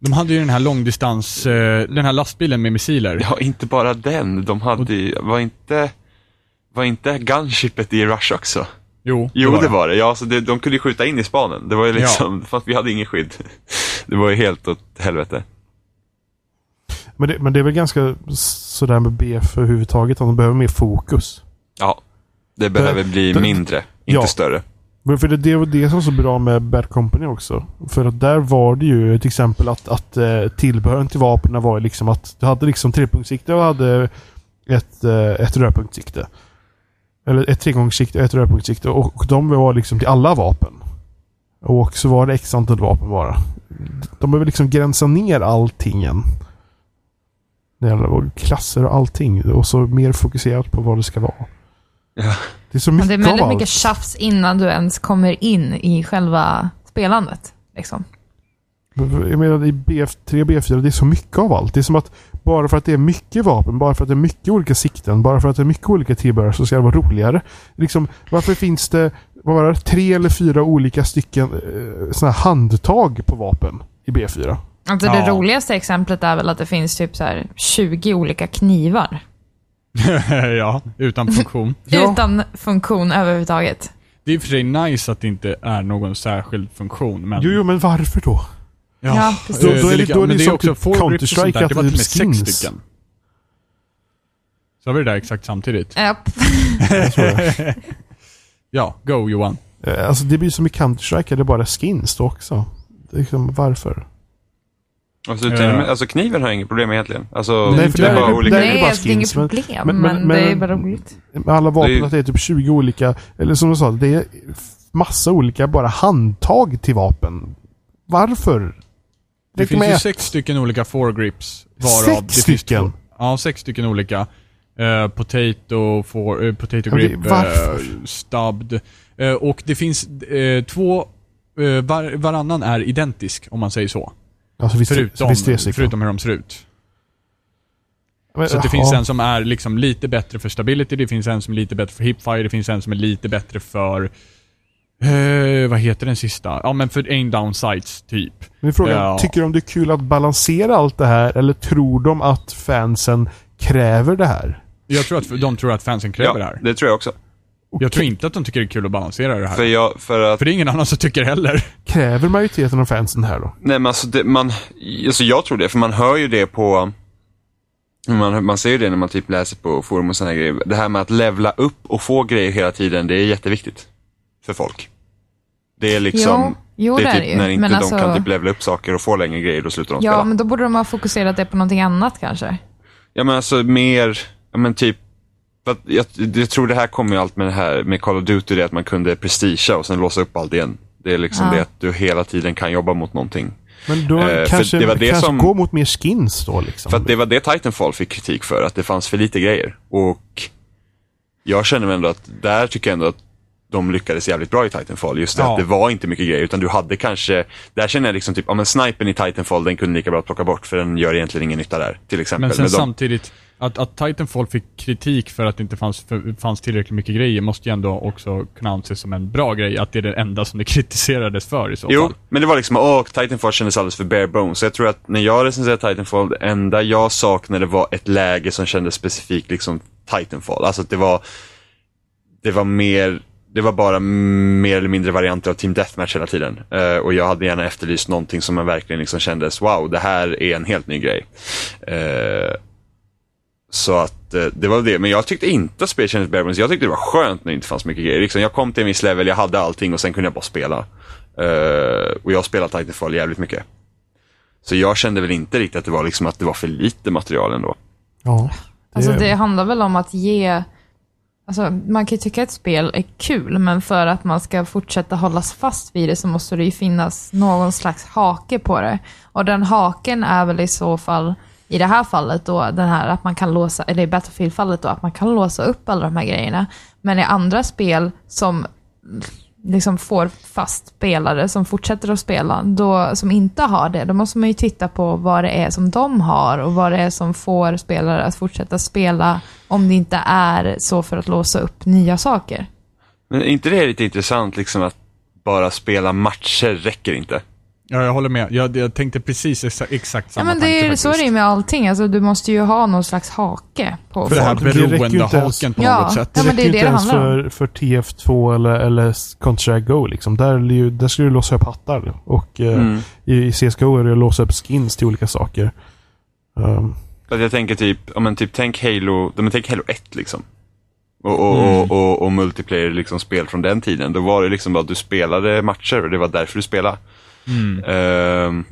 [SPEAKER 3] De hade ju den här långdistans, eh, den här lastbilen med missiler.
[SPEAKER 1] ja inte bara den, de hade ju, var inte, var inte gunshipet i Rush också?
[SPEAKER 3] Jo,
[SPEAKER 1] Jo det var det, ja så det, de kunde ju skjuta in i spanen. Det var ju liksom, fast vi hade ingen skydd. Det var ju helt åt helvete.
[SPEAKER 2] Men det, men det är väl ganska sådär med BF överhuvudtaget, att de behöver mer fokus.
[SPEAKER 1] Ja, det behöver bli
[SPEAKER 2] det-
[SPEAKER 1] mindre, inte
[SPEAKER 2] ja.
[SPEAKER 1] större.
[SPEAKER 2] Men för det, det var det som var så bra med Bad Company också. För att där var det ju till exempel att, att eh, tillbehören till vapnen var liksom att du hade liksom trepunktssikte och hade ett, eh, ett rödpunktssikte. Eller ett tregångssikte och ett rödpunktssikte. Och, de var liksom till alla vapen. Och så var det x antal vapen bara. De behöver liksom gränsa ner allting än. Det gäller klasser och allting. Och så mer fokuserat på vad det ska vara.
[SPEAKER 1] Ja.
[SPEAKER 2] Det är så
[SPEAKER 4] Men
[SPEAKER 2] mycket
[SPEAKER 4] det är
[SPEAKER 2] av
[SPEAKER 4] väldigt
[SPEAKER 2] allt.
[SPEAKER 4] mycket tjafs innan du ens kommer in i själva spelandet. Liksom.
[SPEAKER 2] Jag menar i BF3 och BF4, det är så mycket av allt. Det är som att bara för att det är mycket vapen, bara för att det är mycket olika sikten, bara för att det är mycket olika tillbehör så ska det vara roligare. Liksom, varför finns det, vad var det, tre eller fyra olika stycken eh, såna här handtag på vapen i B4?
[SPEAKER 4] Alltså
[SPEAKER 3] Ja.
[SPEAKER 4] Det roligaste exemplet är väl att det finns typ så här 20 olika knivar.
[SPEAKER 3] ja, utan funktion.
[SPEAKER 2] Ja.
[SPEAKER 4] Utan funktion överhuvudtaget.
[SPEAKER 3] Det är i och för sig nice att det inte är någon särskild funktion, men...
[SPEAKER 2] Jo, jo, men varför då?
[SPEAKER 4] Ja, precis.
[SPEAKER 2] Då- då är det- då är det
[SPEAKER 3] men det är också
[SPEAKER 2] typ
[SPEAKER 3] four grips och sånt
[SPEAKER 2] Counter-Strike
[SPEAKER 3] där,
[SPEAKER 2] att
[SPEAKER 3] det var typ sex
[SPEAKER 2] skins.
[SPEAKER 3] stycken. Så har vi det där exakt samtidigt.
[SPEAKER 2] Det.
[SPEAKER 3] Ja, go Johan.
[SPEAKER 2] Eh, Alltså det blir som i Counter-Strike, det är bara skins då också. Det är liksom, varför?
[SPEAKER 1] Alltså, uh, alltså kniven har inget problem egentligen. Alltså,
[SPEAKER 2] Nej, för
[SPEAKER 1] det är
[SPEAKER 2] där
[SPEAKER 1] bara olika.
[SPEAKER 2] där är det
[SPEAKER 4] Nej,
[SPEAKER 2] bara
[SPEAKER 4] alltså, det är inget
[SPEAKER 2] skins, men-
[SPEAKER 4] problem,
[SPEAKER 2] men-
[SPEAKER 4] men,
[SPEAKER 2] men-
[SPEAKER 4] det är bara roligt.
[SPEAKER 2] Alla vapen,
[SPEAKER 1] Det är ju-
[SPEAKER 2] att det är typ 20 olika, eller som du sa, det är massa olika bara handtag till vapen. Varför?
[SPEAKER 3] Det finns ju sex stycken olika foregrips. Varav
[SPEAKER 2] Sex
[SPEAKER 3] finns
[SPEAKER 2] stycken?
[SPEAKER 3] Ja, sex stycken olika. Uh, potato, for, eh, potato grip, uh, stubbed. Och det finns två, var, varannan är identisk om man säger så.
[SPEAKER 2] Alltså, visst,
[SPEAKER 3] Förutom,
[SPEAKER 2] finns det
[SPEAKER 3] förutom hur de ser ut.
[SPEAKER 2] Men,
[SPEAKER 3] Så det finns en som är liksom lite bättre för stability, det finns en som är lite bättre för hipfire, det finns en som är lite bättre för... Eh, vad heter den sista? Ja men för aim down sights, typ.
[SPEAKER 2] Men frågan,
[SPEAKER 3] Ja.
[SPEAKER 2] tycker de det är kul att balansera allt det här eller tror de att fansen kräver det här?
[SPEAKER 3] Jag tror att de tror att fansen kräver det
[SPEAKER 1] Ja,
[SPEAKER 3] här.
[SPEAKER 1] det tror jag också.
[SPEAKER 3] Jag tror inte att de tycker det är kul att balansera det här.
[SPEAKER 1] För, jag, för att
[SPEAKER 3] För det är ingen annan som tycker heller.
[SPEAKER 2] Kräver majoriteten av fansen det här då?
[SPEAKER 1] Nej men alltså, det, man, alltså jag tror det, för man hör ju det på man, man ser ju det när man typ läser på forum och sådana grejer. Det här med att levla upp och få grejer hela tiden, det är jätteviktigt. För folk. Det är liksom,
[SPEAKER 4] Jo, jo,
[SPEAKER 1] det
[SPEAKER 4] det
[SPEAKER 1] är
[SPEAKER 4] är
[SPEAKER 1] typ
[SPEAKER 4] det ju.
[SPEAKER 1] när inte
[SPEAKER 4] Men
[SPEAKER 1] de
[SPEAKER 4] alltså-
[SPEAKER 1] kan typ levla upp saker och få längre grejer, då slutar de
[SPEAKER 4] Ja,
[SPEAKER 1] spela.
[SPEAKER 4] men då borde de ha fokuserat det på någonting annat kanske.
[SPEAKER 1] Ja men alltså mer, ja men typ, jag, jag tror det här kommer ju allt med det här med Call of Duty, det att man kunde prestigea och sen låsa upp allt igen. Det är liksom
[SPEAKER 4] Ja.
[SPEAKER 1] det att du hela tiden kan jobba mot någonting.
[SPEAKER 2] Men då
[SPEAKER 1] Eh,
[SPEAKER 2] kanske,
[SPEAKER 1] det var det
[SPEAKER 2] kanske
[SPEAKER 1] som-
[SPEAKER 2] gå mot mer skins då liksom.
[SPEAKER 1] För att det var det Titanfall fick kritik för, att det fanns för lite grejer. Och jag känner ändå att, där tycker jag ändå att de lyckades jävligt bra i Titanfall. Just det
[SPEAKER 3] Ja.
[SPEAKER 1] att det var inte mycket grejer, utan du hade kanske, där känner jag liksom typ, ja men snipern i Titanfall, den kunde lika bra plocka bort, för den gör egentligen ingen nytta där, till exempel.
[SPEAKER 3] Men sen
[SPEAKER 1] de,
[SPEAKER 3] samtidigt, att, att Titanfall fick kritik för att det inte fanns, för, fanns tillräckligt mycket grejer måste ju ändå också kunna anses som en bra grej. Att det är det enda som det kritiserades för i så
[SPEAKER 1] Jo,
[SPEAKER 3] fall.
[SPEAKER 1] men det var liksom, åh, Titanfall kändes alldeles för bare bones. Så jag tror att när jag recenserade Titanfall, det enda jag saknade var ett läge som kändes specifikt liksom Titanfall. Alltså att det var, det var mer, det var bara mer eller mindre varianter av Team Deathmatch hela tiden. Eh, och jag hade gärna efterlyst någonting som man verkligen liksom kändes, wow, det här är en helt ny grej. Eh, så att eh, det var det, men jag tyckte inte att spelet kändes bare. Jag tyckte det var skönt när det inte fanns mycket grejer. Liksom, jag kom till en viss level, jag hade allting och sen kunde jag bara spela. Och jag har spelat Titanfall jävligt mycket. Så jag kände väl inte riktigt att det var liksom att det var för lite material ändå.
[SPEAKER 2] Ja.
[SPEAKER 4] Alltså det handlar väl om att ge... Alltså, man kan ju tycka att ett spel är kul, men för att man ska fortsätta hållas fast vid det så måste det ju finnas någon slags hake på det. Och den haken är väl i så fall, i det här fallet då, den här att man kan låsa, eller i Battlefield-fallet då, att man kan låsa upp alla de här grejerna. Men i andra spel som liksom får fast spelare som fortsätter att spela, då, som inte har det, då måste man ju titta på vad det är som de har och vad det är som får spelare att fortsätta spela om det inte är så för att låsa upp nya saker.
[SPEAKER 1] Men är inte det lite intressant liksom att bara spela matcher räcker inte?
[SPEAKER 3] Ja, jag håller med. Jag, jag tänkte precis exa, exakt
[SPEAKER 4] Ja,
[SPEAKER 3] samma
[SPEAKER 4] men det är,
[SPEAKER 3] tanke
[SPEAKER 4] så är det ju
[SPEAKER 3] faktiskt.
[SPEAKER 4] med allting, alltså, du måste ju ha någon slags hake på
[SPEAKER 3] För det här.
[SPEAKER 2] Det
[SPEAKER 3] beroendehaken på
[SPEAKER 4] Ja.
[SPEAKER 3] något sätt.
[SPEAKER 4] Ja, men det är det
[SPEAKER 2] inte
[SPEAKER 4] det
[SPEAKER 2] ens
[SPEAKER 4] handlar om.
[SPEAKER 2] för, för TF2 eller, eller Counter-Strike Go liksom. Där, är det ju, där ska du låsa upp hattar. Och eh,
[SPEAKER 1] Mm.
[SPEAKER 2] i, i CSGO är det att låsa upp skins till olika saker. Um,
[SPEAKER 1] att jag tänker typ, ja men typ tänk Halo, ja, men tänk Halo 1 liksom. Och, och,
[SPEAKER 3] Mm.
[SPEAKER 1] och, och, och multiplayer liksom spel från den tiden. Då var det liksom bara att du spelade matcher och det var därför du spelade.
[SPEAKER 3] Mm.
[SPEAKER 1] Ehm,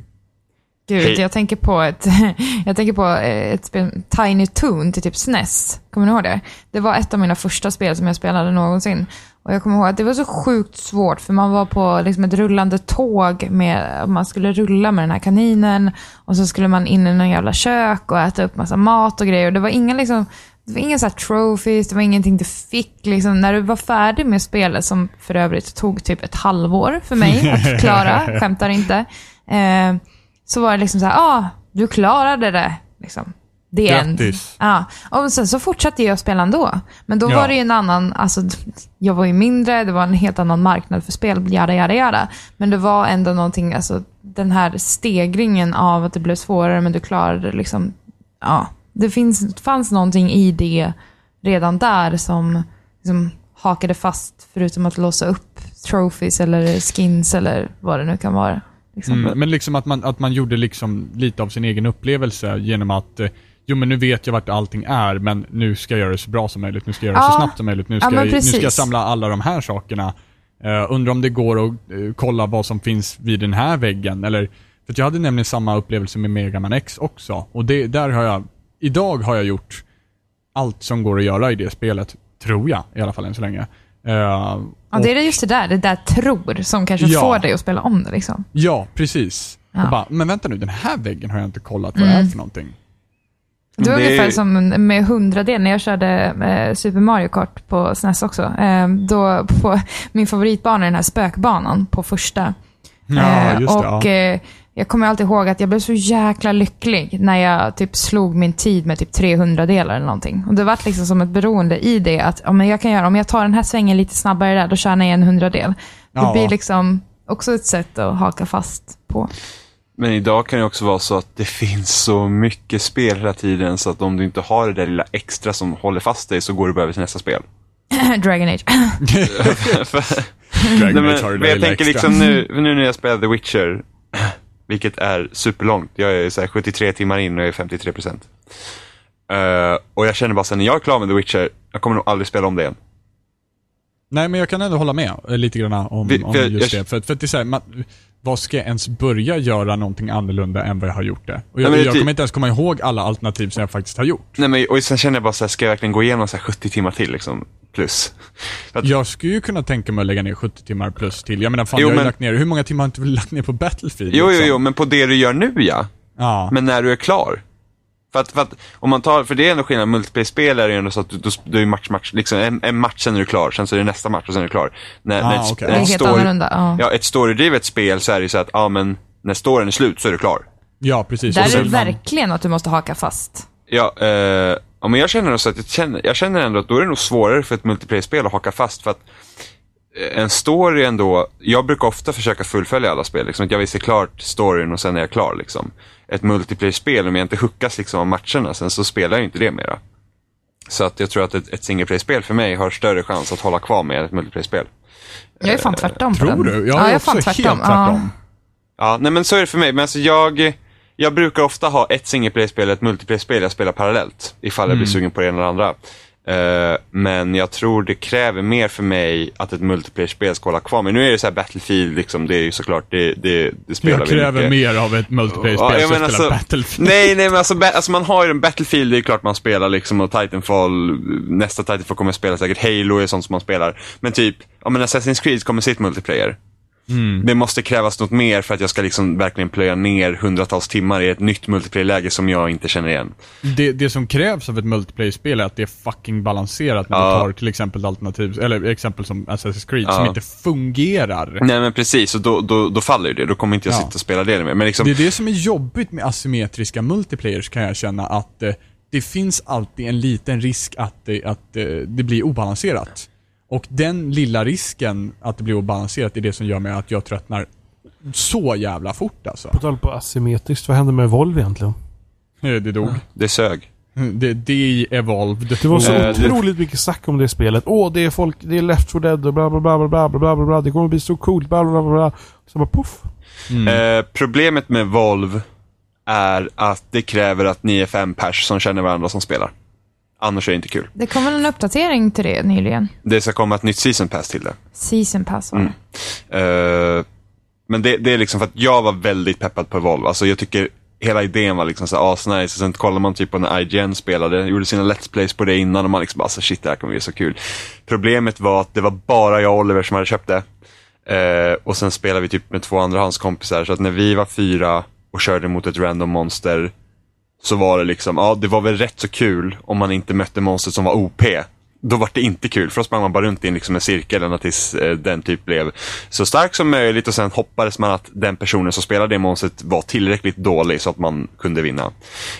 [SPEAKER 4] Gud,
[SPEAKER 1] Hej.
[SPEAKER 4] jag tänker på ett, jag tänker på eh, ett spel, Tiny Toon till typ SNES. Kommer ni ihåg det? Det var ett av mina första spel som jag spelade någonsin. Och jag kommer ihåg att det var så sjukt svårt, för man var på liksom ett rullande tåg med, man skulle rulla med den här kaninen och så skulle man in i någon jävla kök och äta upp massa mat och grejer. Och det var inga liksom, det var inga så här trophies, det var ingenting du fick. Liksom, när du var färdig med spelet, som för övrigt tog typ ett halvår för mig att klara, skämtar inte. Eh, så var det liksom så här, ah, du klarade det. Liksom. The end.
[SPEAKER 3] Grattis.
[SPEAKER 4] Ja, och sen så fortsatte jag spela ändå. Men då
[SPEAKER 3] Ja.
[SPEAKER 4] var det ju en annan, alltså jag var ju mindre, det var en helt annan marknad för spel, jada jada jada. Men det var ändå någonting, alltså den här stegringen av att det blev svårare men du klarade det liksom, ja. Det finns, fanns någonting i det redan där som liksom hakade fast, förutom att låsa upp trophies eller skins eller vad det nu kan vara. Liksom.
[SPEAKER 3] Mm, men liksom att man, att man gjorde liksom lite av sin egen upplevelse genom att eh, Jo men nu vet jag vart allting är, men nu ska jag göra det så bra som möjligt, nu ska jag göra det så
[SPEAKER 4] Ja.
[SPEAKER 3] snabbt som möjligt, nu
[SPEAKER 4] Ja,
[SPEAKER 3] ska,
[SPEAKER 4] men
[SPEAKER 3] jag, nu ska jag samla alla de här sakerna. Uh, undrar om det går att eh, kolla vad som finns vid den här väggen, eller För jag hade nämligen samma upplevelse med Mega Man X också. Och det, där har jag, idag har jag gjort allt som går att göra i det spelet. Tror jag, i alla fall än så länge. Eh,
[SPEAKER 4] Ja,
[SPEAKER 3] och-
[SPEAKER 4] det är just det där, det där tror, som kanske
[SPEAKER 3] Ja.
[SPEAKER 4] får dig att spela om det liksom.
[SPEAKER 3] Ja, precis.
[SPEAKER 4] Ja.
[SPEAKER 3] Bara, men vänta nu, den här väggen har jag inte kollat vad det är för någonting.
[SPEAKER 4] Det var
[SPEAKER 1] Det är-
[SPEAKER 4] ungefär som med hundradel när jag körde eh, Super Mario Kart på SNES också. Eh, då på min favoritbana är den här spökbanan på första.
[SPEAKER 3] Ja, just det.
[SPEAKER 4] och
[SPEAKER 3] ja.
[SPEAKER 4] Jag kommer alltid ihåg att jag blev så jäkla lycklig när jag typ slog min tid med typ 300 delar eller någonting. Och det var liksom som ett beroende i det att ja, men jag kan göra, om jag tar den här svängen lite snabbare där, då tjänar jag en hundradel. Det
[SPEAKER 3] Ja.
[SPEAKER 4] blir liksom också ett sätt att haka fast på.
[SPEAKER 1] Men idag kan det också vara så att det finns så mycket spel hela tiden så att om du inte har det där lilla extra som håller fast dig så går du bara över till nästa spel.
[SPEAKER 4] Dragon Age.
[SPEAKER 3] Dragon
[SPEAKER 1] Nej,
[SPEAKER 3] Age har
[SPEAKER 1] men,
[SPEAKER 3] det
[SPEAKER 1] men jag tänker
[SPEAKER 3] extra.
[SPEAKER 1] liksom nu, nu när jag spelar The Witcher, vilket är superlångt. Jag är så här 73 timmar in och jag är 53 procent. Uh, och jag känner bara sen när jag är klar med The Witcher, jag kommer nog aldrig spela om det igen.
[SPEAKER 3] Nej, men jag kan ändå hålla med eh, lite grann om,
[SPEAKER 1] Vi-
[SPEAKER 3] om just
[SPEAKER 1] jag-
[SPEAKER 3] det. För, för att det är så här, man, vad ska jag ens börja göra någonting annorlunda än vad jag har gjort det? Och
[SPEAKER 1] Nej,
[SPEAKER 3] jag,
[SPEAKER 1] det
[SPEAKER 3] jag kommer inte ens komma ihåg alla alternativ som jag faktiskt har gjort.
[SPEAKER 1] Nej, men, och sen känner jag bara så här, ska jag verkligen gå igenom så här 70 timmar till liksom? Plus. Att,
[SPEAKER 3] Jag skulle ju kunna tänka mig att lägga ner 70 timmar plus till. Jag menar, fan,
[SPEAKER 1] Jo,
[SPEAKER 3] jag har
[SPEAKER 1] men-
[SPEAKER 3] lagt ner, hur många timmar har inte vi lagt ner på Battlefield?
[SPEAKER 1] jo, jo,
[SPEAKER 3] liksom?
[SPEAKER 1] jo, men på det du gör nu ja.
[SPEAKER 3] Ja.
[SPEAKER 1] Men när du är klar. För att, för att om man tar, för det är ändå skillnad, multiplayer-spel är ju ändå så att du, du, du är match, match, liksom en, en match sen är du klar, sen så är det nästa match och sen är du klar. När,
[SPEAKER 3] Ah,
[SPEAKER 1] när ett,
[SPEAKER 3] okej.
[SPEAKER 1] när
[SPEAKER 4] Det är
[SPEAKER 1] ett
[SPEAKER 4] helt
[SPEAKER 1] story,
[SPEAKER 4] annorlunda. Ja.
[SPEAKER 1] Ja, ett storydrivet spel så är det ju så att, ja men, när storyn är slut så är du klar.
[SPEAKER 3] ja, precis.
[SPEAKER 4] Där
[SPEAKER 3] Och
[SPEAKER 4] är det verkligen att du måste haka fast.
[SPEAKER 1] Ja, eh, ja, men jag känner nog så att jag känner, jag känner ändå att då är det nog svårare för ett multiplayer-spel att haka fast för att en story ändå, jag brukar ofta försöka fullfölja alla spel. Liksom, att jag vill se klart storyn och sen är jag klar. Liksom. Ett multiplayer-spel, om jag inte hookas liksom, av matcherna, sen så spelar jag inte det mera. Så att jag tror att ett, ett single play-spel för mig har större chans att hålla kvar med ett multiplayer-spel.
[SPEAKER 4] Jag är fan tvärtom på
[SPEAKER 3] Tror
[SPEAKER 4] den.
[SPEAKER 3] du? Jag
[SPEAKER 4] ja,
[SPEAKER 3] är
[SPEAKER 4] är
[SPEAKER 3] också
[SPEAKER 4] fan
[SPEAKER 3] helt
[SPEAKER 4] tvärtom.
[SPEAKER 3] tvärtom.
[SPEAKER 1] Ja, nej men så är det för mig. Men alltså jag, jag brukar ofta ha ett single play-spel och ett multiplayer-spel jag spelar parallellt. Ifall jag blir sugen på det ena eller andra. Eh, men jag tror det kräver mer för mig att ett multiplayer-spel ska hålla kvar. Men nu är det så här Battlefield, liksom, det är ju såklart, det, det, det spelar
[SPEAKER 3] Jag kräver
[SPEAKER 1] mycket.
[SPEAKER 3] mer av ett multiplayer-spel
[SPEAKER 1] Ja,
[SPEAKER 3] som
[SPEAKER 1] alltså-
[SPEAKER 3] Battlefield.
[SPEAKER 1] Nej, nej men alltså, alltså man har ju en Battlefield, det är klart man spelar liksom och Titanfall, nästa Titanfall kommer jag spela säkert, Halo är sånt som man spelar. Men typ, ja men Assassin's Creed kommer sitt multiplayer. Det måste krävas något mer för att jag ska liksom verkligen plöja ner hundratals timmar i ett nytt multiplayer-läge som jag inte känner igen.
[SPEAKER 3] Det, det som krävs av ett multiplayer-spel är att det är fucking balanserat när
[SPEAKER 1] Ja.
[SPEAKER 3] du tar till exempel alternativ, eller exempel som Assassin's Creed,
[SPEAKER 1] Ja.
[SPEAKER 3] som inte fungerar.
[SPEAKER 1] Nej men precis, och då, då, då faller det. Då kommer inte jag
[SPEAKER 3] Ja.
[SPEAKER 1] sitta och spela det mer. Men liksom,
[SPEAKER 3] Det är det som är jobbigt med asymmetriska multiplayers kan jag känna att eh, det finns alltid en liten risk att, det, att eh, det blir obalanserat. Och den lilla risken att det blir obalanserat är det som gör mig att jag tröttnar så jävla fort alltså.
[SPEAKER 2] På tal på asymmetriskt, vad hände med Volvo egentligen?
[SPEAKER 3] Eh, Det dog.
[SPEAKER 1] det sög.
[SPEAKER 3] Det, det evolved.
[SPEAKER 2] Det var så
[SPEAKER 1] det-
[SPEAKER 2] otroligt mycket snack om det spelet. Åh, det är folk, det är Left 4 Dead och bla bla bla bla bla bla bla bla bla. Det kommer bli så coolt, bla bla bla bla. Så bara poff.
[SPEAKER 1] Eh, problemet med Volv är att det kräver att ni är fem pers som känner varandra som spelar. Annars är det inte kul.
[SPEAKER 4] Det kom väl en uppdatering till det nyligen?
[SPEAKER 1] Det ska komma ett nytt season pass till det.
[SPEAKER 4] Season pass var det.
[SPEAKER 1] Eh, men det, det är liksom för att jag var väldigt peppad på Evolve. Alltså jag tycker hela idén var liksom så asnice. Sen kollar man typ på när IGN spelade, gjorde sina Let's Plays på det innan och man liksom bara, alltså shit det här kommer bli så kul. Problemet var att det var bara jag och Oliver som hade köpt det. Eh, och sen spelade vi typ med två andrahandskompisar. Så att när vi var fyra och körde mot ett random monster så var det liksom, ja det var väl rätt så kul om man inte mötte monster som var OP. Då var det inte kul, för då sprang man bara runt i en, liksom en cirkel ända tills eh, den typ blev så stark som möjligt och sen hoppades man att den personen som spelade det monstret var tillräckligt dålig så att man kunde vinna.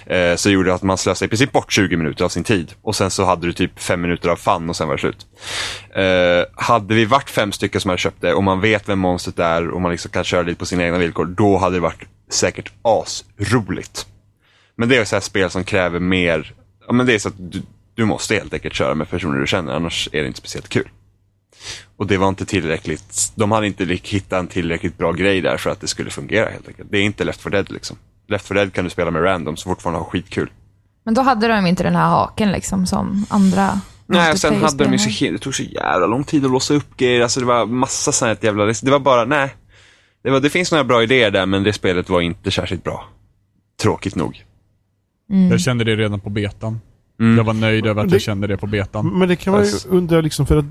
[SPEAKER 1] Eh, så gjorde det att man slösade i princip bort 20 minuter av sin tid och sen så hade du typ 5 minuter av fun och sen var det slut. Eh, hade vi varit fem stycken som hade köpt det och man vet vem monstret är och man liksom kan köra lite på sina egna villkor, då hade det varit säkert asroligt. Men det är så här spel som kräver mer, ja men det är så att du, du måste helt enkelt köra med personer du känner, annars är det inte speciellt kul. Och det var inte tillräckligt, de hade inte hittat en tillräckligt bra grej där för att det skulle fungera helt enkelt. Det är inte Left 4 Dead liksom. Left 4 Dead kan du spela med random så fortfarande ha skitkul.
[SPEAKER 4] Men då hade de inte den här haken liksom som andra
[SPEAKER 1] Nej, och sen hade de ju så, det tog så jävla lång tid att låsa upp grejer, alltså det var massa sånt här jävla, det var bara, nej. det, var, det finns några bra idéer där, men det spelet var inte särskilt bra. Tråkigt nog.
[SPEAKER 3] Jag kände det redan på betan.
[SPEAKER 1] Mm.
[SPEAKER 3] Jag var nöjd över att
[SPEAKER 2] Det-
[SPEAKER 3] jag kände det på betan.
[SPEAKER 2] Men det kan man ju
[SPEAKER 1] Fast-
[SPEAKER 2] undra liksom för att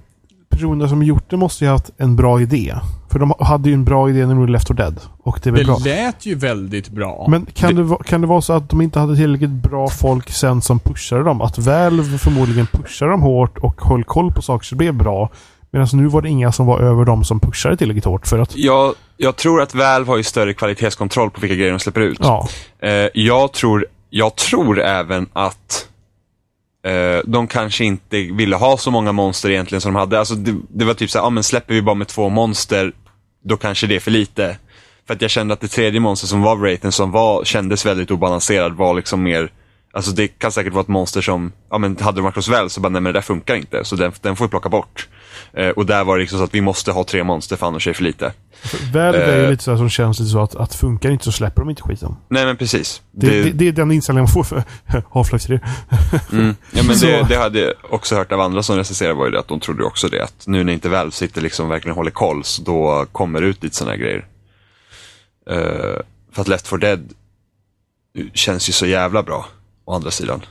[SPEAKER 2] personerna som gjort det måste ju ha haft en bra idé. För de hade ju en bra idé när de gjorde Left 4 Dead. Och det är väl
[SPEAKER 3] Det
[SPEAKER 2] bra.
[SPEAKER 3] lät ju väldigt bra.
[SPEAKER 2] Men kan
[SPEAKER 1] Det-
[SPEAKER 2] det, kan det vara så att de inte hade tillräckligt bra folk sen som pushade dem? Att Valve förmodligen pushade dem hårt och höll koll på saker så det blev bra. Medan nu var det inga som var över dem som pushade tillräckligt hårt för att...
[SPEAKER 1] Jag, jag tror att Valve har ju större kvalitetskontroll på vilka grejer de släpper ut.
[SPEAKER 2] Ja.
[SPEAKER 1] Eh, jag, tror, jag tror även att eh, de kanske inte ville ha så många monster egentligen som de hade. Alltså det, det var typ så här, ja men släpper vi bara med två monster, då kanske det är för lite. För att jag kände att det tredje monster som var Wraithen, som var, kändes väldigt obalanserad, var liksom mer Alltså det kan säkert vara ett monster som, ja men hade de varit hos så bara, nej men det där funkar inte, så den, den får vi plocka bort. Eh, och där var det liksom så att vi måste ha tre monster för annars är det för lite.
[SPEAKER 2] Valve är ju
[SPEAKER 1] Eh.
[SPEAKER 2] lite så som känns lite så att, att funkar inte så släpper de inte skiten.
[SPEAKER 1] Nej men precis.
[SPEAKER 2] Det, det, det är den inställningen man får för Half-Life 3.
[SPEAKER 1] Mm. Ja, men det, det hade jag också hört av andra som recenserade var ju det att de trodde också det. Att nu när inte Valve sitter liksom verkligen håller koll, så då kommer det ut lite sådana här grejer. Eh, för att Left 4 Dead känns ju så jävla bra, å andra sidan.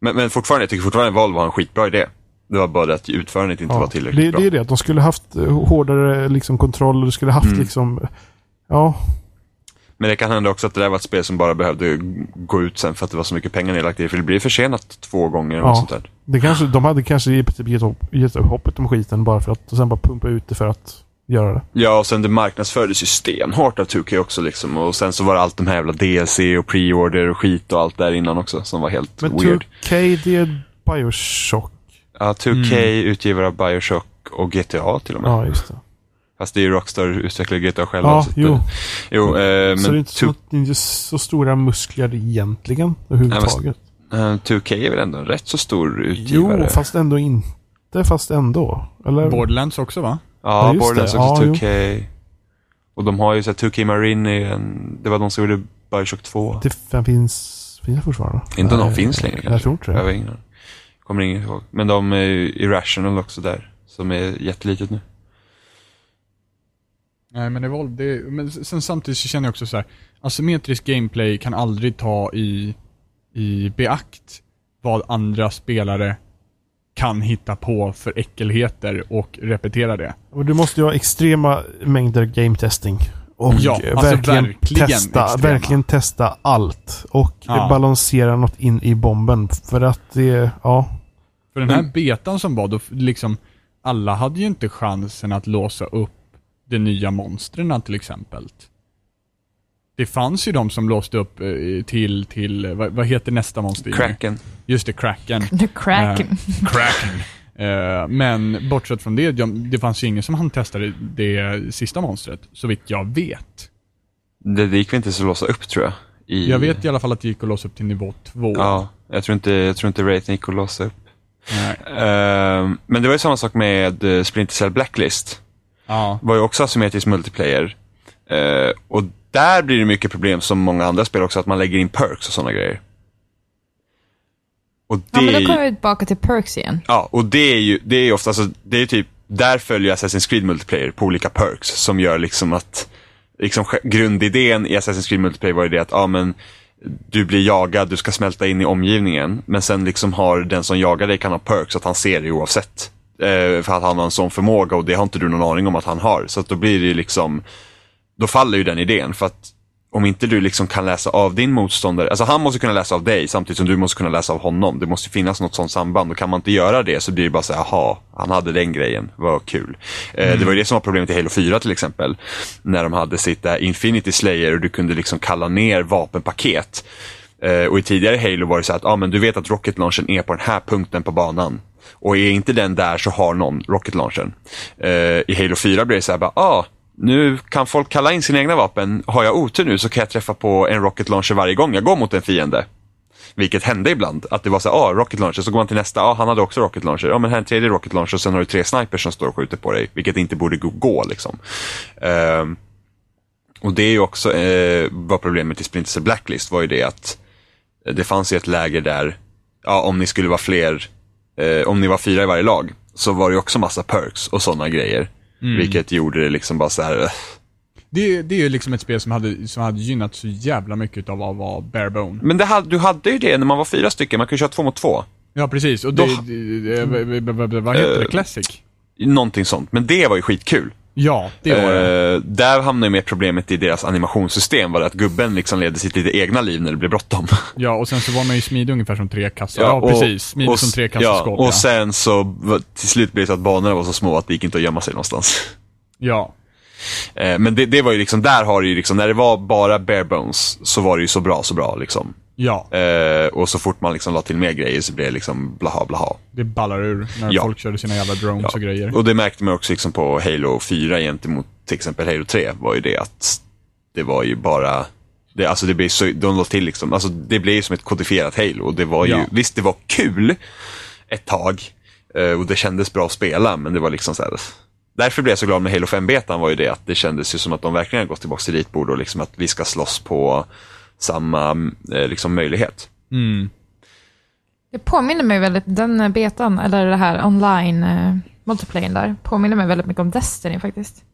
[SPEAKER 1] Men, men fortfarande, jag tycker fortfarande Valve har en skitbra idé. Det var bara det att utförandet inte var tillräckligt
[SPEAKER 2] det,
[SPEAKER 1] bra.
[SPEAKER 2] det är det. att De skulle haft eh, hårdare liksom, kontroll och skulle haft
[SPEAKER 1] Mm.
[SPEAKER 2] liksom... Ja,
[SPEAKER 1] Men det kan hända också att det där var ett spel som bara behövde gå ut sen för att det var så mycket pengar nedlagt i. För det blir försenat två gånger
[SPEAKER 2] Ja.
[SPEAKER 1] sånt där.
[SPEAKER 2] det kanske, de hade kanske typ gett upp, gett upp hoppet om skiten bara för att och sen bara pumpa ut det för att göra det.
[SPEAKER 1] Ja, och sen det marknadsfördes ju stenhårt av 2K också liksom. Och sen så var det allt de här jävla DLC och pre-order och skit och allt där innan också som var helt
[SPEAKER 2] Men
[SPEAKER 1] weird.
[SPEAKER 2] 2K, det är Bioshock.
[SPEAKER 1] Ja, 2K, utgivare av Bioshock och GTA till och med.
[SPEAKER 2] Ja, just det.
[SPEAKER 1] Fast det är ju Rockstar utvecklar GTA själva.
[SPEAKER 2] Ja,
[SPEAKER 1] så att,
[SPEAKER 2] jo.
[SPEAKER 1] jo eh,
[SPEAKER 2] så det är
[SPEAKER 1] men
[SPEAKER 2] inte så, det är inte så stora muskler egentligen överhuvudtaget.
[SPEAKER 1] 2, eh, 2K är väl ändå en rätt så stor utgivare?
[SPEAKER 2] Jo, fast ändå inte. Fast ändå. Eller?
[SPEAKER 3] Borderlands också va?
[SPEAKER 1] Ja,
[SPEAKER 2] Ja,
[SPEAKER 1] Borderlands
[SPEAKER 2] det.
[SPEAKER 1] också
[SPEAKER 2] Ja,
[SPEAKER 1] 2K. Och de har ju såhär 2K Marine, är en, det var de som gjorde Bioshock 2.
[SPEAKER 2] Det finns, finns det fortfarande?
[SPEAKER 1] Inte om de finns längre kanske.
[SPEAKER 2] Jag tror inte
[SPEAKER 1] Jag
[SPEAKER 2] det.
[SPEAKER 1] har ingen aning. Kommer ingen ihåg. Men de är ju Irrational också där. Som är jättelitet nu.
[SPEAKER 3] Nej men det var det, men sen samtidigt så känner jag också så här. asymmetrisk gameplay kan aldrig ta i, i beakt vad andra spelare kan hitta på för äckelheter och repetera det.
[SPEAKER 2] Och du måste ju ha extrema mängder game testing. Och
[SPEAKER 3] Ja, alltså
[SPEAKER 2] verkligen,
[SPEAKER 3] verkligen
[SPEAKER 2] testa,
[SPEAKER 3] extrema.
[SPEAKER 2] verkligen testa allt. Och
[SPEAKER 3] Ja.
[SPEAKER 2] balansera något in i bomben. För att det, ja.
[SPEAKER 3] För den här
[SPEAKER 1] Mm.
[SPEAKER 3] betan som var då, liksom, alla hade ju inte chansen att låsa upp de nya monstren till exempel. Det fanns ju de som låste upp eh, till, till, eh, vad, vad heter nästa monster?
[SPEAKER 1] Kraken.
[SPEAKER 3] Just det, Kraken.
[SPEAKER 4] The Kraken.
[SPEAKER 3] Kraken. Eh, men bortsett från det, det fanns ju ingen som hann testa det, sista monstret, så vitt jag vet.
[SPEAKER 1] Det, det gick väl inte så att låsa upp tror jag. I,
[SPEAKER 3] Jag vet i alla fall att det gick att låsa upp till nivå 2.
[SPEAKER 1] Ja, jag tror inte, jag tror inte rating gick att låsa upp. Ehm, men det var ju samma sak med uh, Splinter Cell Blacklist.
[SPEAKER 3] Ja.
[SPEAKER 1] var ju också asymmetrisk multiplayer. Eh, och där blir det mycket problem som många andra spel också, att man lägger in perks och sådana grejer. Och det,
[SPEAKER 4] Ja, men då kommer
[SPEAKER 1] ju-
[SPEAKER 4] vi tillbaka till perks igen.
[SPEAKER 1] ja, och det är ju, det är ofta, alltså, det är typ, där följer Assassin's Creed multiplayer på olika perks som gör liksom att, liksom grundidén i Assassin's Creed multiplayer var ju det att, ja men, du blir jagad, du ska smälta in i omgivningen, men sen liksom har den som jagar dig kan ha perks, att han ser dig oavsett. Eh, för att han har en sån förmåga och det har inte du någon aning om att han har. Så att då blir det ju liksom, då faller ju den idén. För att om inte du liksom kan läsa av din motståndare, alltså han måste kunna läsa av dig samtidigt som du måste kunna läsa av honom. Det måste finnas något sånt samband och kan man inte göra det så blir det bara så här, jaha, han hade den grejen, vad kul. Eh, det var ju det som var problemet i Halo 4 till exempel. När de hade sitt där Infinity Slayer och du kunde liksom kalla ner vapenpaket. Eh, och i tidigare Halo var det så att, ah, men du vet att Rocket Launchen är på den här punkten på banan. Och är inte den där så har någon Rocket Launchen. Eh, I Halo 4 blir det så här, bara, ah, nu kan folk kalla in sina egna vapen. Har jag otur nu så kan jag träffa på en Rocket Launcher varje gång jag går mot en fiende. Vilket hände ibland. Att det var så här, ah, Rocket Launcher, så går man till nästa, ah, han hade också Rocket Launcher. Ja, men här är en tredje Rocket Launcher och sen har du tre snipers som står och skjuter på dig. Vilket inte borde gå- liksom. Ehm, och det är ju också, eh, var problemet i Splinter Cell Blacklist var ju det att eh, det fanns ju ett läger där, ja om ni skulle vara fler, eh, om ni var fyra i varje lag, så var det ju också massa perks och sådana grejer. Vilket gjorde det liksom bara så här. eh.
[SPEAKER 3] Det, det är ju liksom ett spel som hade, som hade gynnat så jävla mycket av att vara barebone.
[SPEAKER 1] Men det hade, du hade ju det när man var fyra stycken, man kunde köra två mot två.
[SPEAKER 3] Ja, precis. Och
[SPEAKER 1] Då-
[SPEAKER 3] det, det, det, vad heter det?
[SPEAKER 1] Eh,
[SPEAKER 3] Classic?
[SPEAKER 1] Någonting sånt, men det var ju skitkul.
[SPEAKER 3] Ja, det var det.
[SPEAKER 1] Eh, där hamnade ju mer problemet i deras animationssystem, var det att gubben liksom levde sitt lite egna liv när det blev bråttom.
[SPEAKER 3] Ja, och sen så var man ju smidig ungefär som tre kassar. Ja, precis. Smidig
[SPEAKER 1] och,
[SPEAKER 3] som tre kassar
[SPEAKER 1] ja, och
[SPEAKER 3] ja.
[SPEAKER 1] sen så till slut blev det så att banorna var så små att det gick inte att gömma sig någonstans.
[SPEAKER 3] ja.
[SPEAKER 1] Eh, men det, det var ju liksom, där har det ju liksom, när det var bara bare bones så var det ju så bra, så bra liksom.
[SPEAKER 3] Ja,
[SPEAKER 1] Eh, och så fort man liksom la till mer grejer så blev det liksom blaha blaha.
[SPEAKER 3] det ballar ur när
[SPEAKER 1] Ja.
[SPEAKER 3] folk körde sina jävla drones
[SPEAKER 1] Ja.
[SPEAKER 3] och grejer.
[SPEAKER 1] Och det märkte man också liksom på Halo 4 gentemot till exempel Halo 3 var ju det att det var ju bara det, alltså det blev så, de la till liksom, alltså det blev ju som ett kodifierat Halo. Och det var ju,
[SPEAKER 3] Ja.
[SPEAKER 1] visst det var kul ett tag eh, och det kändes bra att spela men det var liksom så här, Därför blev jag så glad med Halo 5-betan var ju det att det kändes ju som att de verkligen gått tillbaka till ritbord och liksom att vi ska slåss på samma eh, liksom möjlighet.
[SPEAKER 3] Mm.
[SPEAKER 4] Det påminner mig väldigt, den eh, betan, eller det här online eh, multiplayern där, påminner mig väldigt mycket om Destiny faktiskt.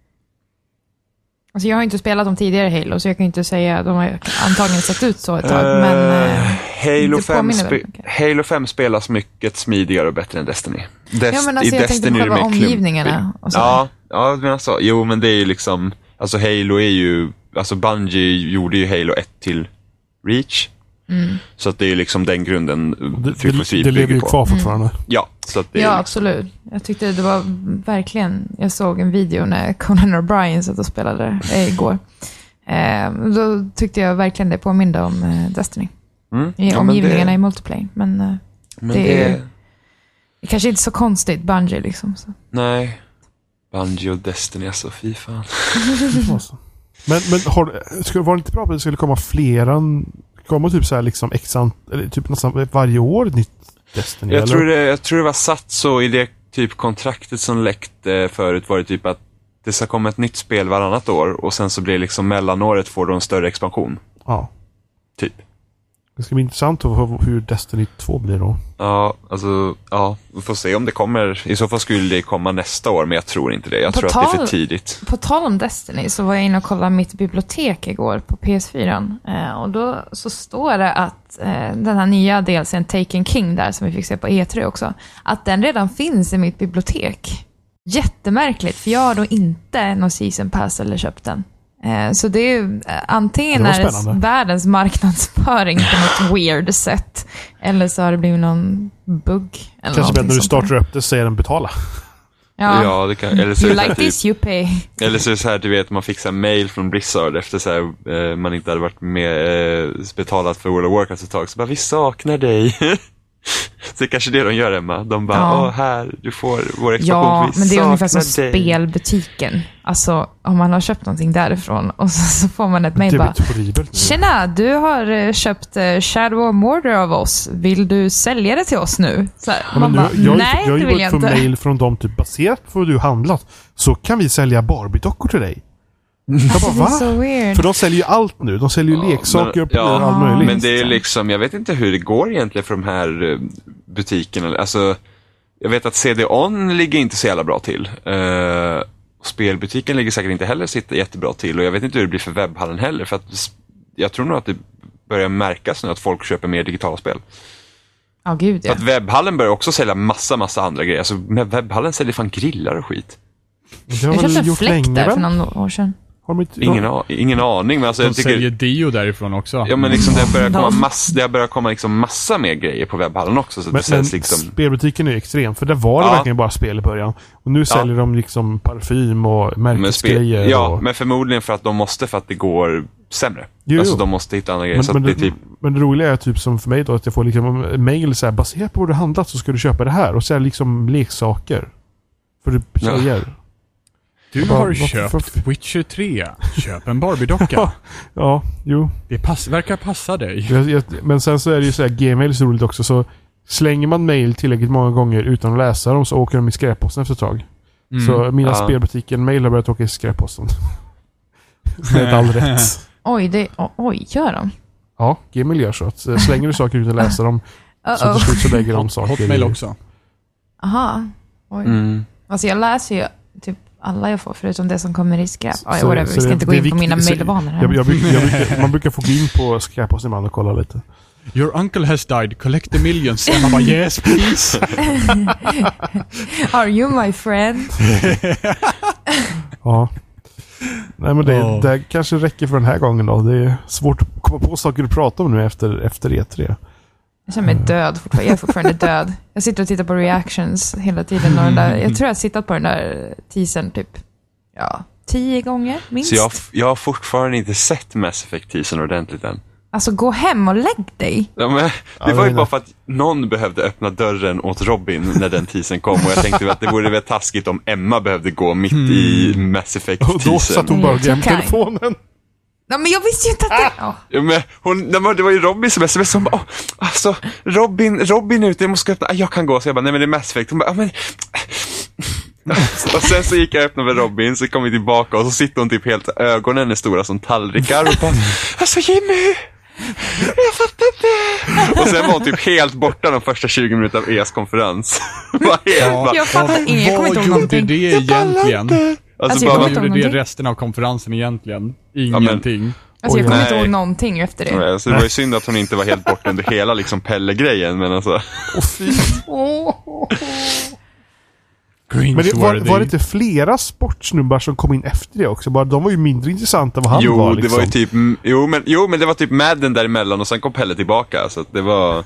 [SPEAKER 4] Alltså jag har inte spelat de tidigare Halo, så jag kan inte säga, de har antagligen sett ut så ett tag, men...
[SPEAKER 1] Eh, Halo,
[SPEAKER 4] det
[SPEAKER 1] 5
[SPEAKER 4] påminner
[SPEAKER 1] spe-
[SPEAKER 4] väldigt mycket.
[SPEAKER 1] Halo 5 spelas mycket smidigare och bättre än Destiny. Dest-
[SPEAKER 4] ja, men alltså
[SPEAKER 1] i
[SPEAKER 4] jag tänkte på
[SPEAKER 1] Destiny är det
[SPEAKER 4] själva omgivningarna och så.
[SPEAKER 1] Ja, ja du menar så. Jo, men det är ju liksom, alltså Halo är ju, alltså Bungie gjorde ju Halo 1 till Reach.
[SPEAKER 4] Mm.
[SPEAKER 1] Så att det är ju liksom den grunden
[SPEAKER 2] Det,
[SPEAKER 1] 343
[SPEAKER 2] det, det lever
[SPEAKER 1] bygger
[SPEAKER 2] ju
[SPEAKER 1] på.
[SPEAKER 2] kvar fortfarande.
[SPEAKER 1] Ja, så att det är
[SPEAKER 4] Ja,
[SPEAKER 1] liksom,
[SPEAKER 4] absolut. Jag tyckte det var verkligen... Jag såg en video när Conan O'Brien satt och spelade eh, igår. Eh, då tyckte jag verkligen det påminde om eh, Destiny.
[SPEAKER 1] mm,
[SPEAKER 4] I
[SPEAKER 1] ja,
[SPEAKER 4] omgivningarna
[SPEAKER 1] det,
[SPEAKER 4] i multiplayer. Men eh,
[SPEAKER 1] men
[SPEAKER 4] det
[SPEAKER 1] det,
[SPEAKER 4] är- det är kanske inte så konstigt, Bungie liksom. Så.
[SPEAKER 1] nej. Bungie och Destiny, alltså fy fan.
[SPEAKER 2] Men, men har, skulle, var det inte bra att det skulle komma flera, komma typ så här liksom x ant- eller typ nästan varje år ett nytt Destiny?
[SPEAKER 1] Jag
[SPEAKER 2] eller?
[SPEAKER 1] tror, det, jag tror det var satt så i det typ kontraktet som läckte förut var det typ att det ska komma ett nytt spel varannat år och sen så blir liksom mellanåret får då en större expansion.
[SPEAKER 2] Ja.
[SPEAKER 1] Typ.
[SPEAKER 2] Det ska bli intressant att få hur Destiny 2 blir då.
[SPEAKER 1] Ja, alltså, ja, vi får se om det kommer. I så fall skulle det komma nästa år, men jag tror inte det. Jag
[SPEAKER 4] På
[SPEAKER 1] tror att det är för
[SPEAKER 4] tal-
[SPEAKER 1] tidigt.
[SPEAKER 4] På tal om Destiny så var jag inne och kollade mitt bibliotek igår på PS4. Eh, och då så står det att eh, den här nya delsen Taken King där som vi fick se på E3 också, att den redan finns i mitt bibliotek. Jättemärkligt, för jag har då inte någon season pass eller köpt den. Eh, så det är ju eh, antingen
[SPEAKER 2] Det
[SPEAKER 4] är världens marknadsföring på något weird sätt, eller så har det blivit någon bugg. Eller
[SPEAKER 2] Kanske bättre när du startar upp det säger den betala.
[SPEAKER 4] Ja.
[SPEAKER 1] Ja, det kan, eller, så är
[SPEAKER 4] You
[SPEAKER 1] det så här
[SPEAKER 4] like this,
[SPEAKER 1] typ,
[SPEAKER 4] you pay.
[SPEAKER 1] eller så är det så här, du vet, man fick så här mail från Blizzard efter så här, eh, man inte hade varit med betalat för World of Warcraft ett tag. Så bara, vi saknar dig. så det är kanske det de gör, Emma. De bara,
[SPEAKER 4] Ja.
[SPEAKER 1] åh här, du får vår expansion.
[SPEAKER 4] Ja,
[SPEAKER 1] vi
[SPEAKER 4] men det är ungefär som
[SPEAKER 1] dig."
[SPEAKER 4] spelbutiken. Alltså, om man har köpt någonting därifrån och så, så får man ett mejl bara
[SPEAKER 2] horribelt. nu.
[SPEAKER 4] Tjena, du har eh, köpt eh, Shadow of Mordor av oss. Vill du sälja det till oss nu? Så här,
[SPEAKER 2] Ja,
[SPEAKER 4] man
[SPEAKER 2] men
[SPEAKER 4] bara,
[SPEAKER 2] nu, jag, har ju-
[SPEAKER 4] nej
[SPEAKER 2] jag har
[SPEAKER 4] det
[SPEAKER 2] ju
[SPEAKER 4] vill
[SPEAKER 2] börjat
[SPEAKER 4] jag
[SPEAKER 2] få
[SPEAKER 4] inte.
[SPEAKER 2] mail från dem typ baserat på vad du handlat. Så kan vi sälja Barbie-dockor till dig. Jag bara,
[SPEAKER 4] Det är
[SPEAKER 2] va?
[SPEAKER 4] så weird.
[SPEAKER 2] För de säljer ju allt nu. De säljer ju
[SPEAKER 1] Ja,
[SPEAKER 2] leksaker
[SPEAKER 1] men-
[SPEAKER 2] och
[SPEAKER 1] ja,
[SPEAKER 2] allt möjligt.
[SPEAKER 1] Men det är liksom, jag vet inte hur det går egentligen för de här eh, butikerna. Alltså, jag vet att CD-ON ligger inte så jävla bra till. Uh, spelbutiken ligger säkert inte heller sitta jättebra till och jag vet inte hur det blir för webbhallen heller. För att jag tror nog att det börjar märkas nu att folk köper mer digitala spel.
[SPEAKER 4] Ja, gud
[SPEAKER 1] För
[SPEAKER 4] ja.
[SPEAKER 1] att webbhallen börjar också sälja massa, massa andra grejer. Alltså, med webbhallen säljer fan grillar och skit.
[SPEAKER 2] Det har
[SPEAKER 4] Jag köpte en fläkt där för någon år sedan.
[SPEAKER 2] Har de inte,
[SPEAKER 1] Ingen, a- ingen aning, men alltså,
[SPEAKER 3] De
[SPEAKER 1] jag tycker...
[SPEAKER 3] säljer Dio därifrån också.
[SPEAKER 1] Ja men liksom det börjar komma,
[SPEAKER 4] De-
[SPEAKER 1] mass, det börjar komma liksom massa mer grejer på webbhallen också. Så
[SPEAKER 2] Men,
[SPEAKER 1] det
[SPEAKER 2] men
[SPEAKER 1] liksom...
[SPEAKER 2] spelbutiken är ju extrem. För där var det
[SPEAKER 1] Ja.
[SPEAKER 2] verkligen bara spel i början. Och nu säljer de liksom parfym och
[SPEAKER 1] spe-
[SPEAKER 2] märkesgrejer.
[SPEAKER 1] ja,
[SPEAKER 2] och,
[SPEAKER 1] men förmodligen för att de måste för att det går sämre.
[SPEAKER 2] Jo,
[SPEAKER 1] alltså
[SPEAKER 2] jo.
[SPEAKER 1] de måste hitta andra grejer.
[SPEAKER 2] men,
[SPEAKER 1] så
[SPEAKER 2] men,
[SPEAKER 1] det typ,
[SPEAKER 2] men det roliga är typ som för mig då att jag får liksom mail så här baserat på vad du handlat så ska du köpa det här. Och så det liksom leksaker. För du
[SPEAKER 1] Ja.
[SPEAKER 3] Du har
[SPEAKER 2] vad-
[SPEAKER 3] köpt
[SPEAKER 2] vad-
[SPEAKER 3] Witcher 3. Köp en Barbie-docka.
[SPEAKER 2] Ja, jo.
[SPEAKER 3] Det pass, verkar passa dig.
[SPEAKER 2] Jag, jag, men sen så är det ju så här, Gmail är så roligt också. Så slänger man mail tillräckligt många gånger utan att läsa dem så åker de i skräpposten efter ett tag.
[SPEAKER 3] Mm.
[SPEAKER 2] Så mina
[SPEAKER 1] Ja.
[SPEAKER 2] spelbutiken-mail har börjat åka i skräpposten. Med all rätt.
[SPEAKER 4] Oj, det, oj, gör de?
[SPEAKER 2] Ja, Gmail gör så. Att eh, slänger du saker utan att läsa dem så till slut så lägger de saker
[SPEAKER 3] Hotmail
[SPEAKER 2] i-
[SPEAKER 3] också.
[SPEAKER 4] Aha. Oj.
[SPEAKER 1] mm,
[SPEAKER 4] Alltså jag läser ju typ alla jag får, förutom det som kommer i skräp. Ja,
[SPEAKER 2] Så-
[SPEAKER 4] whatever, vi ska
[SPEAKER 2] det-
[SPEAKER 4] inte gå in på mina
[SPEAKER 2] viktigt-
[SPEAKER 4] mejlvanor här.
[SPEAKER 2] Jag, jag, jag, man brukar få gå in på skräp hos man och kolla lite.
[SPEAKER 3] Your uncle has died, collect the millions. Man bara yes please.
[SPEAKER 4] Are you my friend?
[SPEAKER 2] Ja. Nej men det, det kanske räcker för den här gången då. Det är svårt att komma på saker att prata om nu efter, efter E3.
[SPEAKER 4] Jag känner mig död fortfarande. Jag är fortfarande död. Jag sitter och tittar på reactions hela tiden. Och den där, jag tror jag har sittat på den där teasern typ, ja, tio gånger minst.
[SPEAKER 1] Så jag, jag har fortfarande inte sett Mass Effect-teasern ordentligt än.
[SPEAKER 4] Alltså gå hem och lägg dig.
[SPEAKER 1] Ja, men, det var ju bara för att någon behövde öppna dörren åt Robin när den teasern kom och jag tänkte att det vore väl taskigt om Emma behövde gå mitt i Mass
[SPEAKER 2] Och då satt
[SPEAKER 1] Effect-teasern.
[SPEAKER 2] hon bara och
[SPEAKER 4] Mm,
[SPEAKER 2] telefonen.
[SPEAKER 4] Nej, men jag visste ju inte att det... Ja.
[SPEAKER 1] Ja, men hon, nej, men det var ju Robin som smsade, hon bara, Åh, alltså Robin, Robin är ute, jag måste öppna, Ah, jag kan gå. Så jag bara, nej men det är Mass Effect. Hon bara, ja, men... och sen så gick jag och öppnade med Robin, så kom vi tillbaka och så sitter hon typ helt, ögonen är stora som tallrikar och bara, alltså Jimmy! Jag fattar inte! Och sen var hon typ helt borta de första 20 minuterna av EAs konferens. Bara helt bara,
[SPEAKER 4] Jag fattar inget, jag kommer inte
[SPEAKER 3] Vad
[SPEAKER 4] ihåg
[SPEAKER 3] gjorde
[SPEAKER 4] någonting.
[SPEAKER 3] det
[SPEAKER 1] "Jag pallar
[SPEAKER 3] egentligen?
[SPEAKER 1] Inte." Alltså,
[SPEAKER 4] Alltså,
[SPEAKER 3] Vad gjorde det
[SPEAKER 4] någonting.
[SPEAKER 3] resten av konferensen egentligen?
[SPEAKER 1] men-
[SPEAKER 3] Ingenting.
[SPEAKER 4] Alltså jag kommer inte
[SPEAKER 1] nej.
[SPEAKER 4] ihåg någonting efter det.
[SPEAKER 1] Nej, alltså, det var ju synd att hon inte var helt borta under hela liksom Pelle-grejen, men alltså.
[SPEAKER 3] Cringe
[SPEAKER 2] Men det, var, var det inte flera sportsnubbar som kom in efter det också? Bara, de var ju mindre intressanta än vad han
[SPEAKER 1] jo,
[SPEAKER 2] var. Liksom.
[SPEAKER 1] det var ju typ, mm, jo men, jo men det var typ Madden däremellan och sen kom Pelle tillbaka, så att det var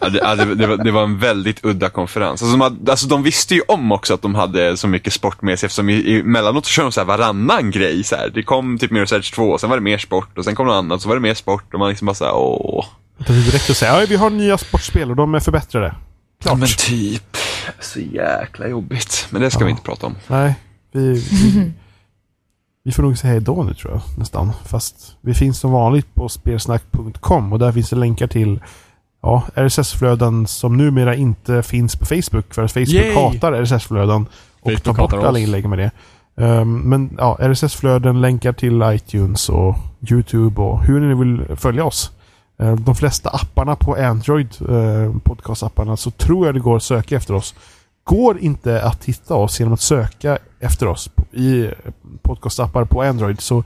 [SPEAKER 1] Ja, det, ja, det, det, var, det var en väldigt udda konferens. Alltså de, hade, alltså de visste ju om också att de hade så mycket sport med sig eftersom i, emellanåt så kör de så här varannan grej. Så här. Det kom typ Mirror's Edge 2, och sen var det mer sport och sen kom något annat, så var det mer sport och man liksom bara såhär åh.
[SPEAKER 2] Det var direkt att säga ja, vi har nya sportspel och de är förbättrade.
[SPEAKER 1] Ja, men typ. Så jäkla jobbigt. Men det ska vi inte prata om.
[SPEAKER 2] Nej, vi, vi, vi får nog säga hej då nu tror jag nästan. Fast vi finns som vanligt på spelsnack.com och där finns det länkar till ja, RSS-flöden som numera inte finns på Facebook för att Facebook
[SPEAKER 3] Yay!
[SPEAKER 2] hatar RSS-flöden och
[SPEAKER 3] Facebook
[SPEAKER 2] tar bort alla inlägg med det. Ehm, men ja, RSS-flöden, länkar till iTunes och YouTube och hur ni vill följa oss. Ehm, de flesta apparna på Android, uh, podcast-apparna, så tror jag det går att söka efter oss. Går inte att hitta oss genom att söka efter oss i podcastappar på Android så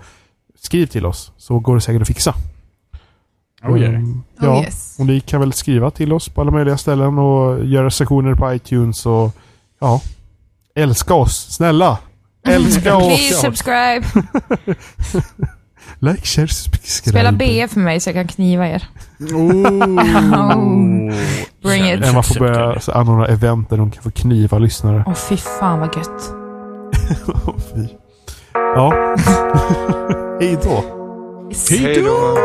[SPEAKER 2] skriv till oss så går det säkert att fixa.
[SPEAKER 3] Oh, yeah.
[SPEAKER 4] Oh,
[SPEAKER 2] ja,
[SPEAKER 4] yes.
[SPEAKER 2] och ni kan väl skriva till oss på alla möjliga ställen och göra recensioner på iTunes och ja, älska oss. Snälla! Älska
[SPEAKER 4] Please
[SPEAKER 2] oss!
[SPEAKER 4] subscribe.
[SPEAKER 2] Like, share, subscribe.
[SPEAKER 4] Spela BF för mig så jag kan kniva er.
[SPEAKER 3] Oh.
[SPEAKER 4] Bring it.
[SPEAKER 2] Emma får börja så anordna event där de kan få kniva lyssnare.
[SPEAKER 4] Åh fy fan vad gött.
[SPEAKER 2] Åh, fy. Ja. Hej då.
[SPEAKER 1] Hej då.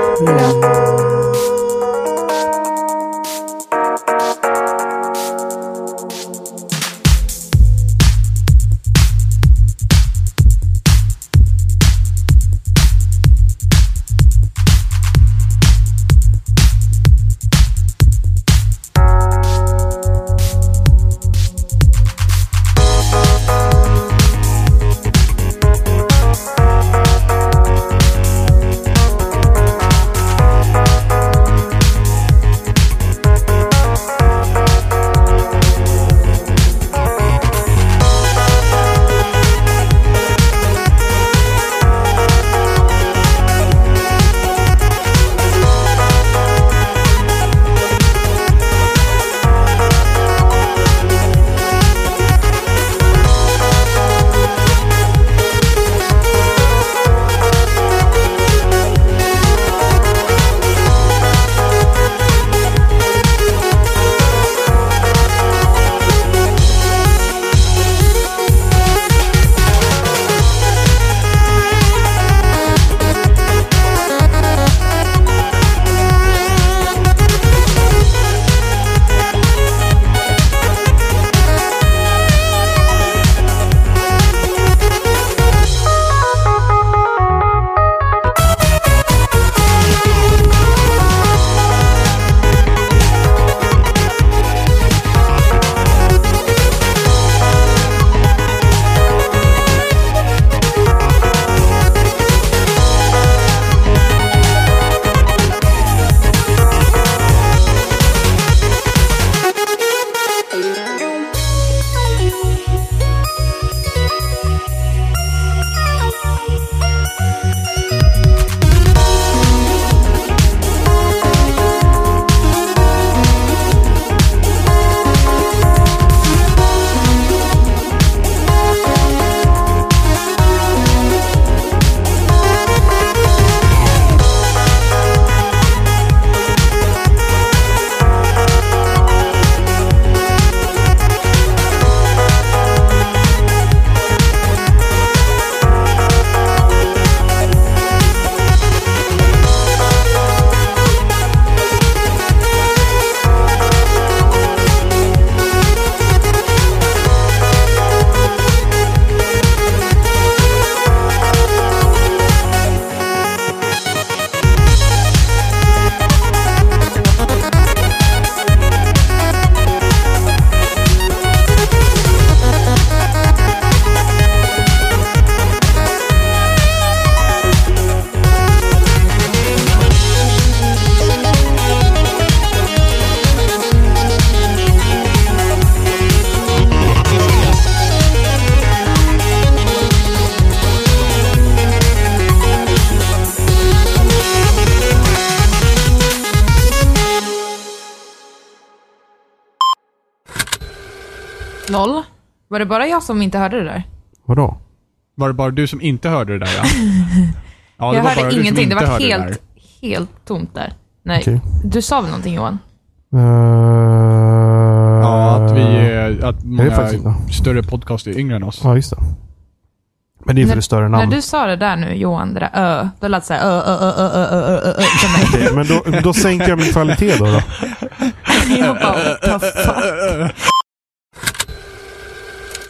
[SPEAKER 4] Var det bara jag som inte hörde det där?
[SPEAKER 2] Vadå?
[SPEAKER 3] Var det bara du som inte hörde det där? Ja, ja det
[SPEAKER 4] jag
[SPEAKER 3] var
[SPEAKER 4] hörde ingenting. Det var helt,
[SPEAKER 3] det
[SPEAKER 4] helt tomt där. Nej,
[SPEAKER 2] okay.
[SPEAKER 4] du sa väl någonting Johan?
[SPEAKER 2] Uh,
[SPEAKER 3] ja, att vi att många större podcast är yngre än oss.
[SPEAKER 2] Ja, just det. Men det är för det större namn.
[SPEAKER 4] När du sa det där nu, Johan, det där ö, då lät det såhär ö, ö, ö, ö, ö, ö, ö, ö för mig.
[SPEAKER 2] men då, då sänker jag min kvalitet då. då.
[SPEAKER 4] jag bara.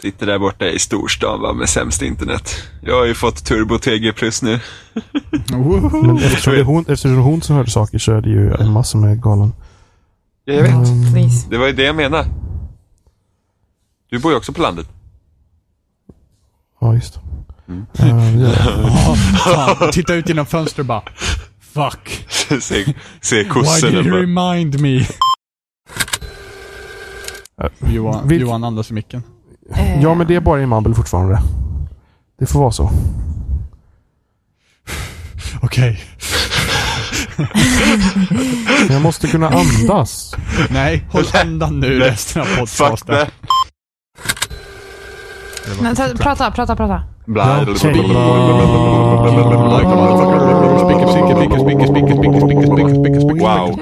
[SPEAKER 1] Sitter där borta i storstan va, med sämst internet. Jag har ju fått Turbo TG plus nu.
[SPEAKER 2] Men eftersom det, är hon, eftersom det är hon som hörde saker så är det ju en massa med galen.
[SPEAKER 1] Ja, jag vet.
[SPEAKER 2] Mm.
[SPEAKER 1] Det var ju det jag menade. Du bor ju också på landet.
[SPEAKER 2] ja, just det.
[SPEAKER 1] Mm.
[SPEAKER 2] Eh, jag.
[SPEAKER 3] Fan, titta ut genom fönstret bara. Fuck.
[SPEAKER 1] se, se
[SPEAKER 3] Why did you
[SPEAKER 1] bara,
[SPEAKER 3] remind me? Johan,
[SPEAKER 2] Vilk-
[SPEAKER 3] Johan andas i micken.
[SPEAKER 4] Eh,
[SPEAKER 2] ja, men det är bara i Mumble fortfarande. Det får vara så.
[SPEAKER 3] Okej.
[SPEAKER 2] Jag måste kunna andas.
[SPEAKER 3] Nej, håll andan nu resten av podcasten.
[SPEAKER 4] Men, ta, prata, prata, prata.
[SPEAKER 1] Bla, bla,
[SPEAKER 2] Okej.
[SPEAKER 1] bla, bla, Wow.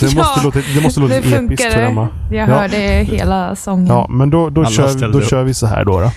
[SPEAKER 2] Det måste
[SPEAKER 4] Ja,
[SPEAKER 2] låta, det måste låta
[SPEAKER 4] det
[SPEAKER 2] episkt
[SPEAKER 4] funkar.
[SPEAKER 2] för Emma.
[SPEAKER 4] Jag
[SPEAKER 2] Ja.
[SPEAKER 4] hörde hela sången.
[SPEAKER 2] Ja, men då, då,
[SPEAKER 3] Alla
[SPEAKER 2] kör, då kör vi så här då. då.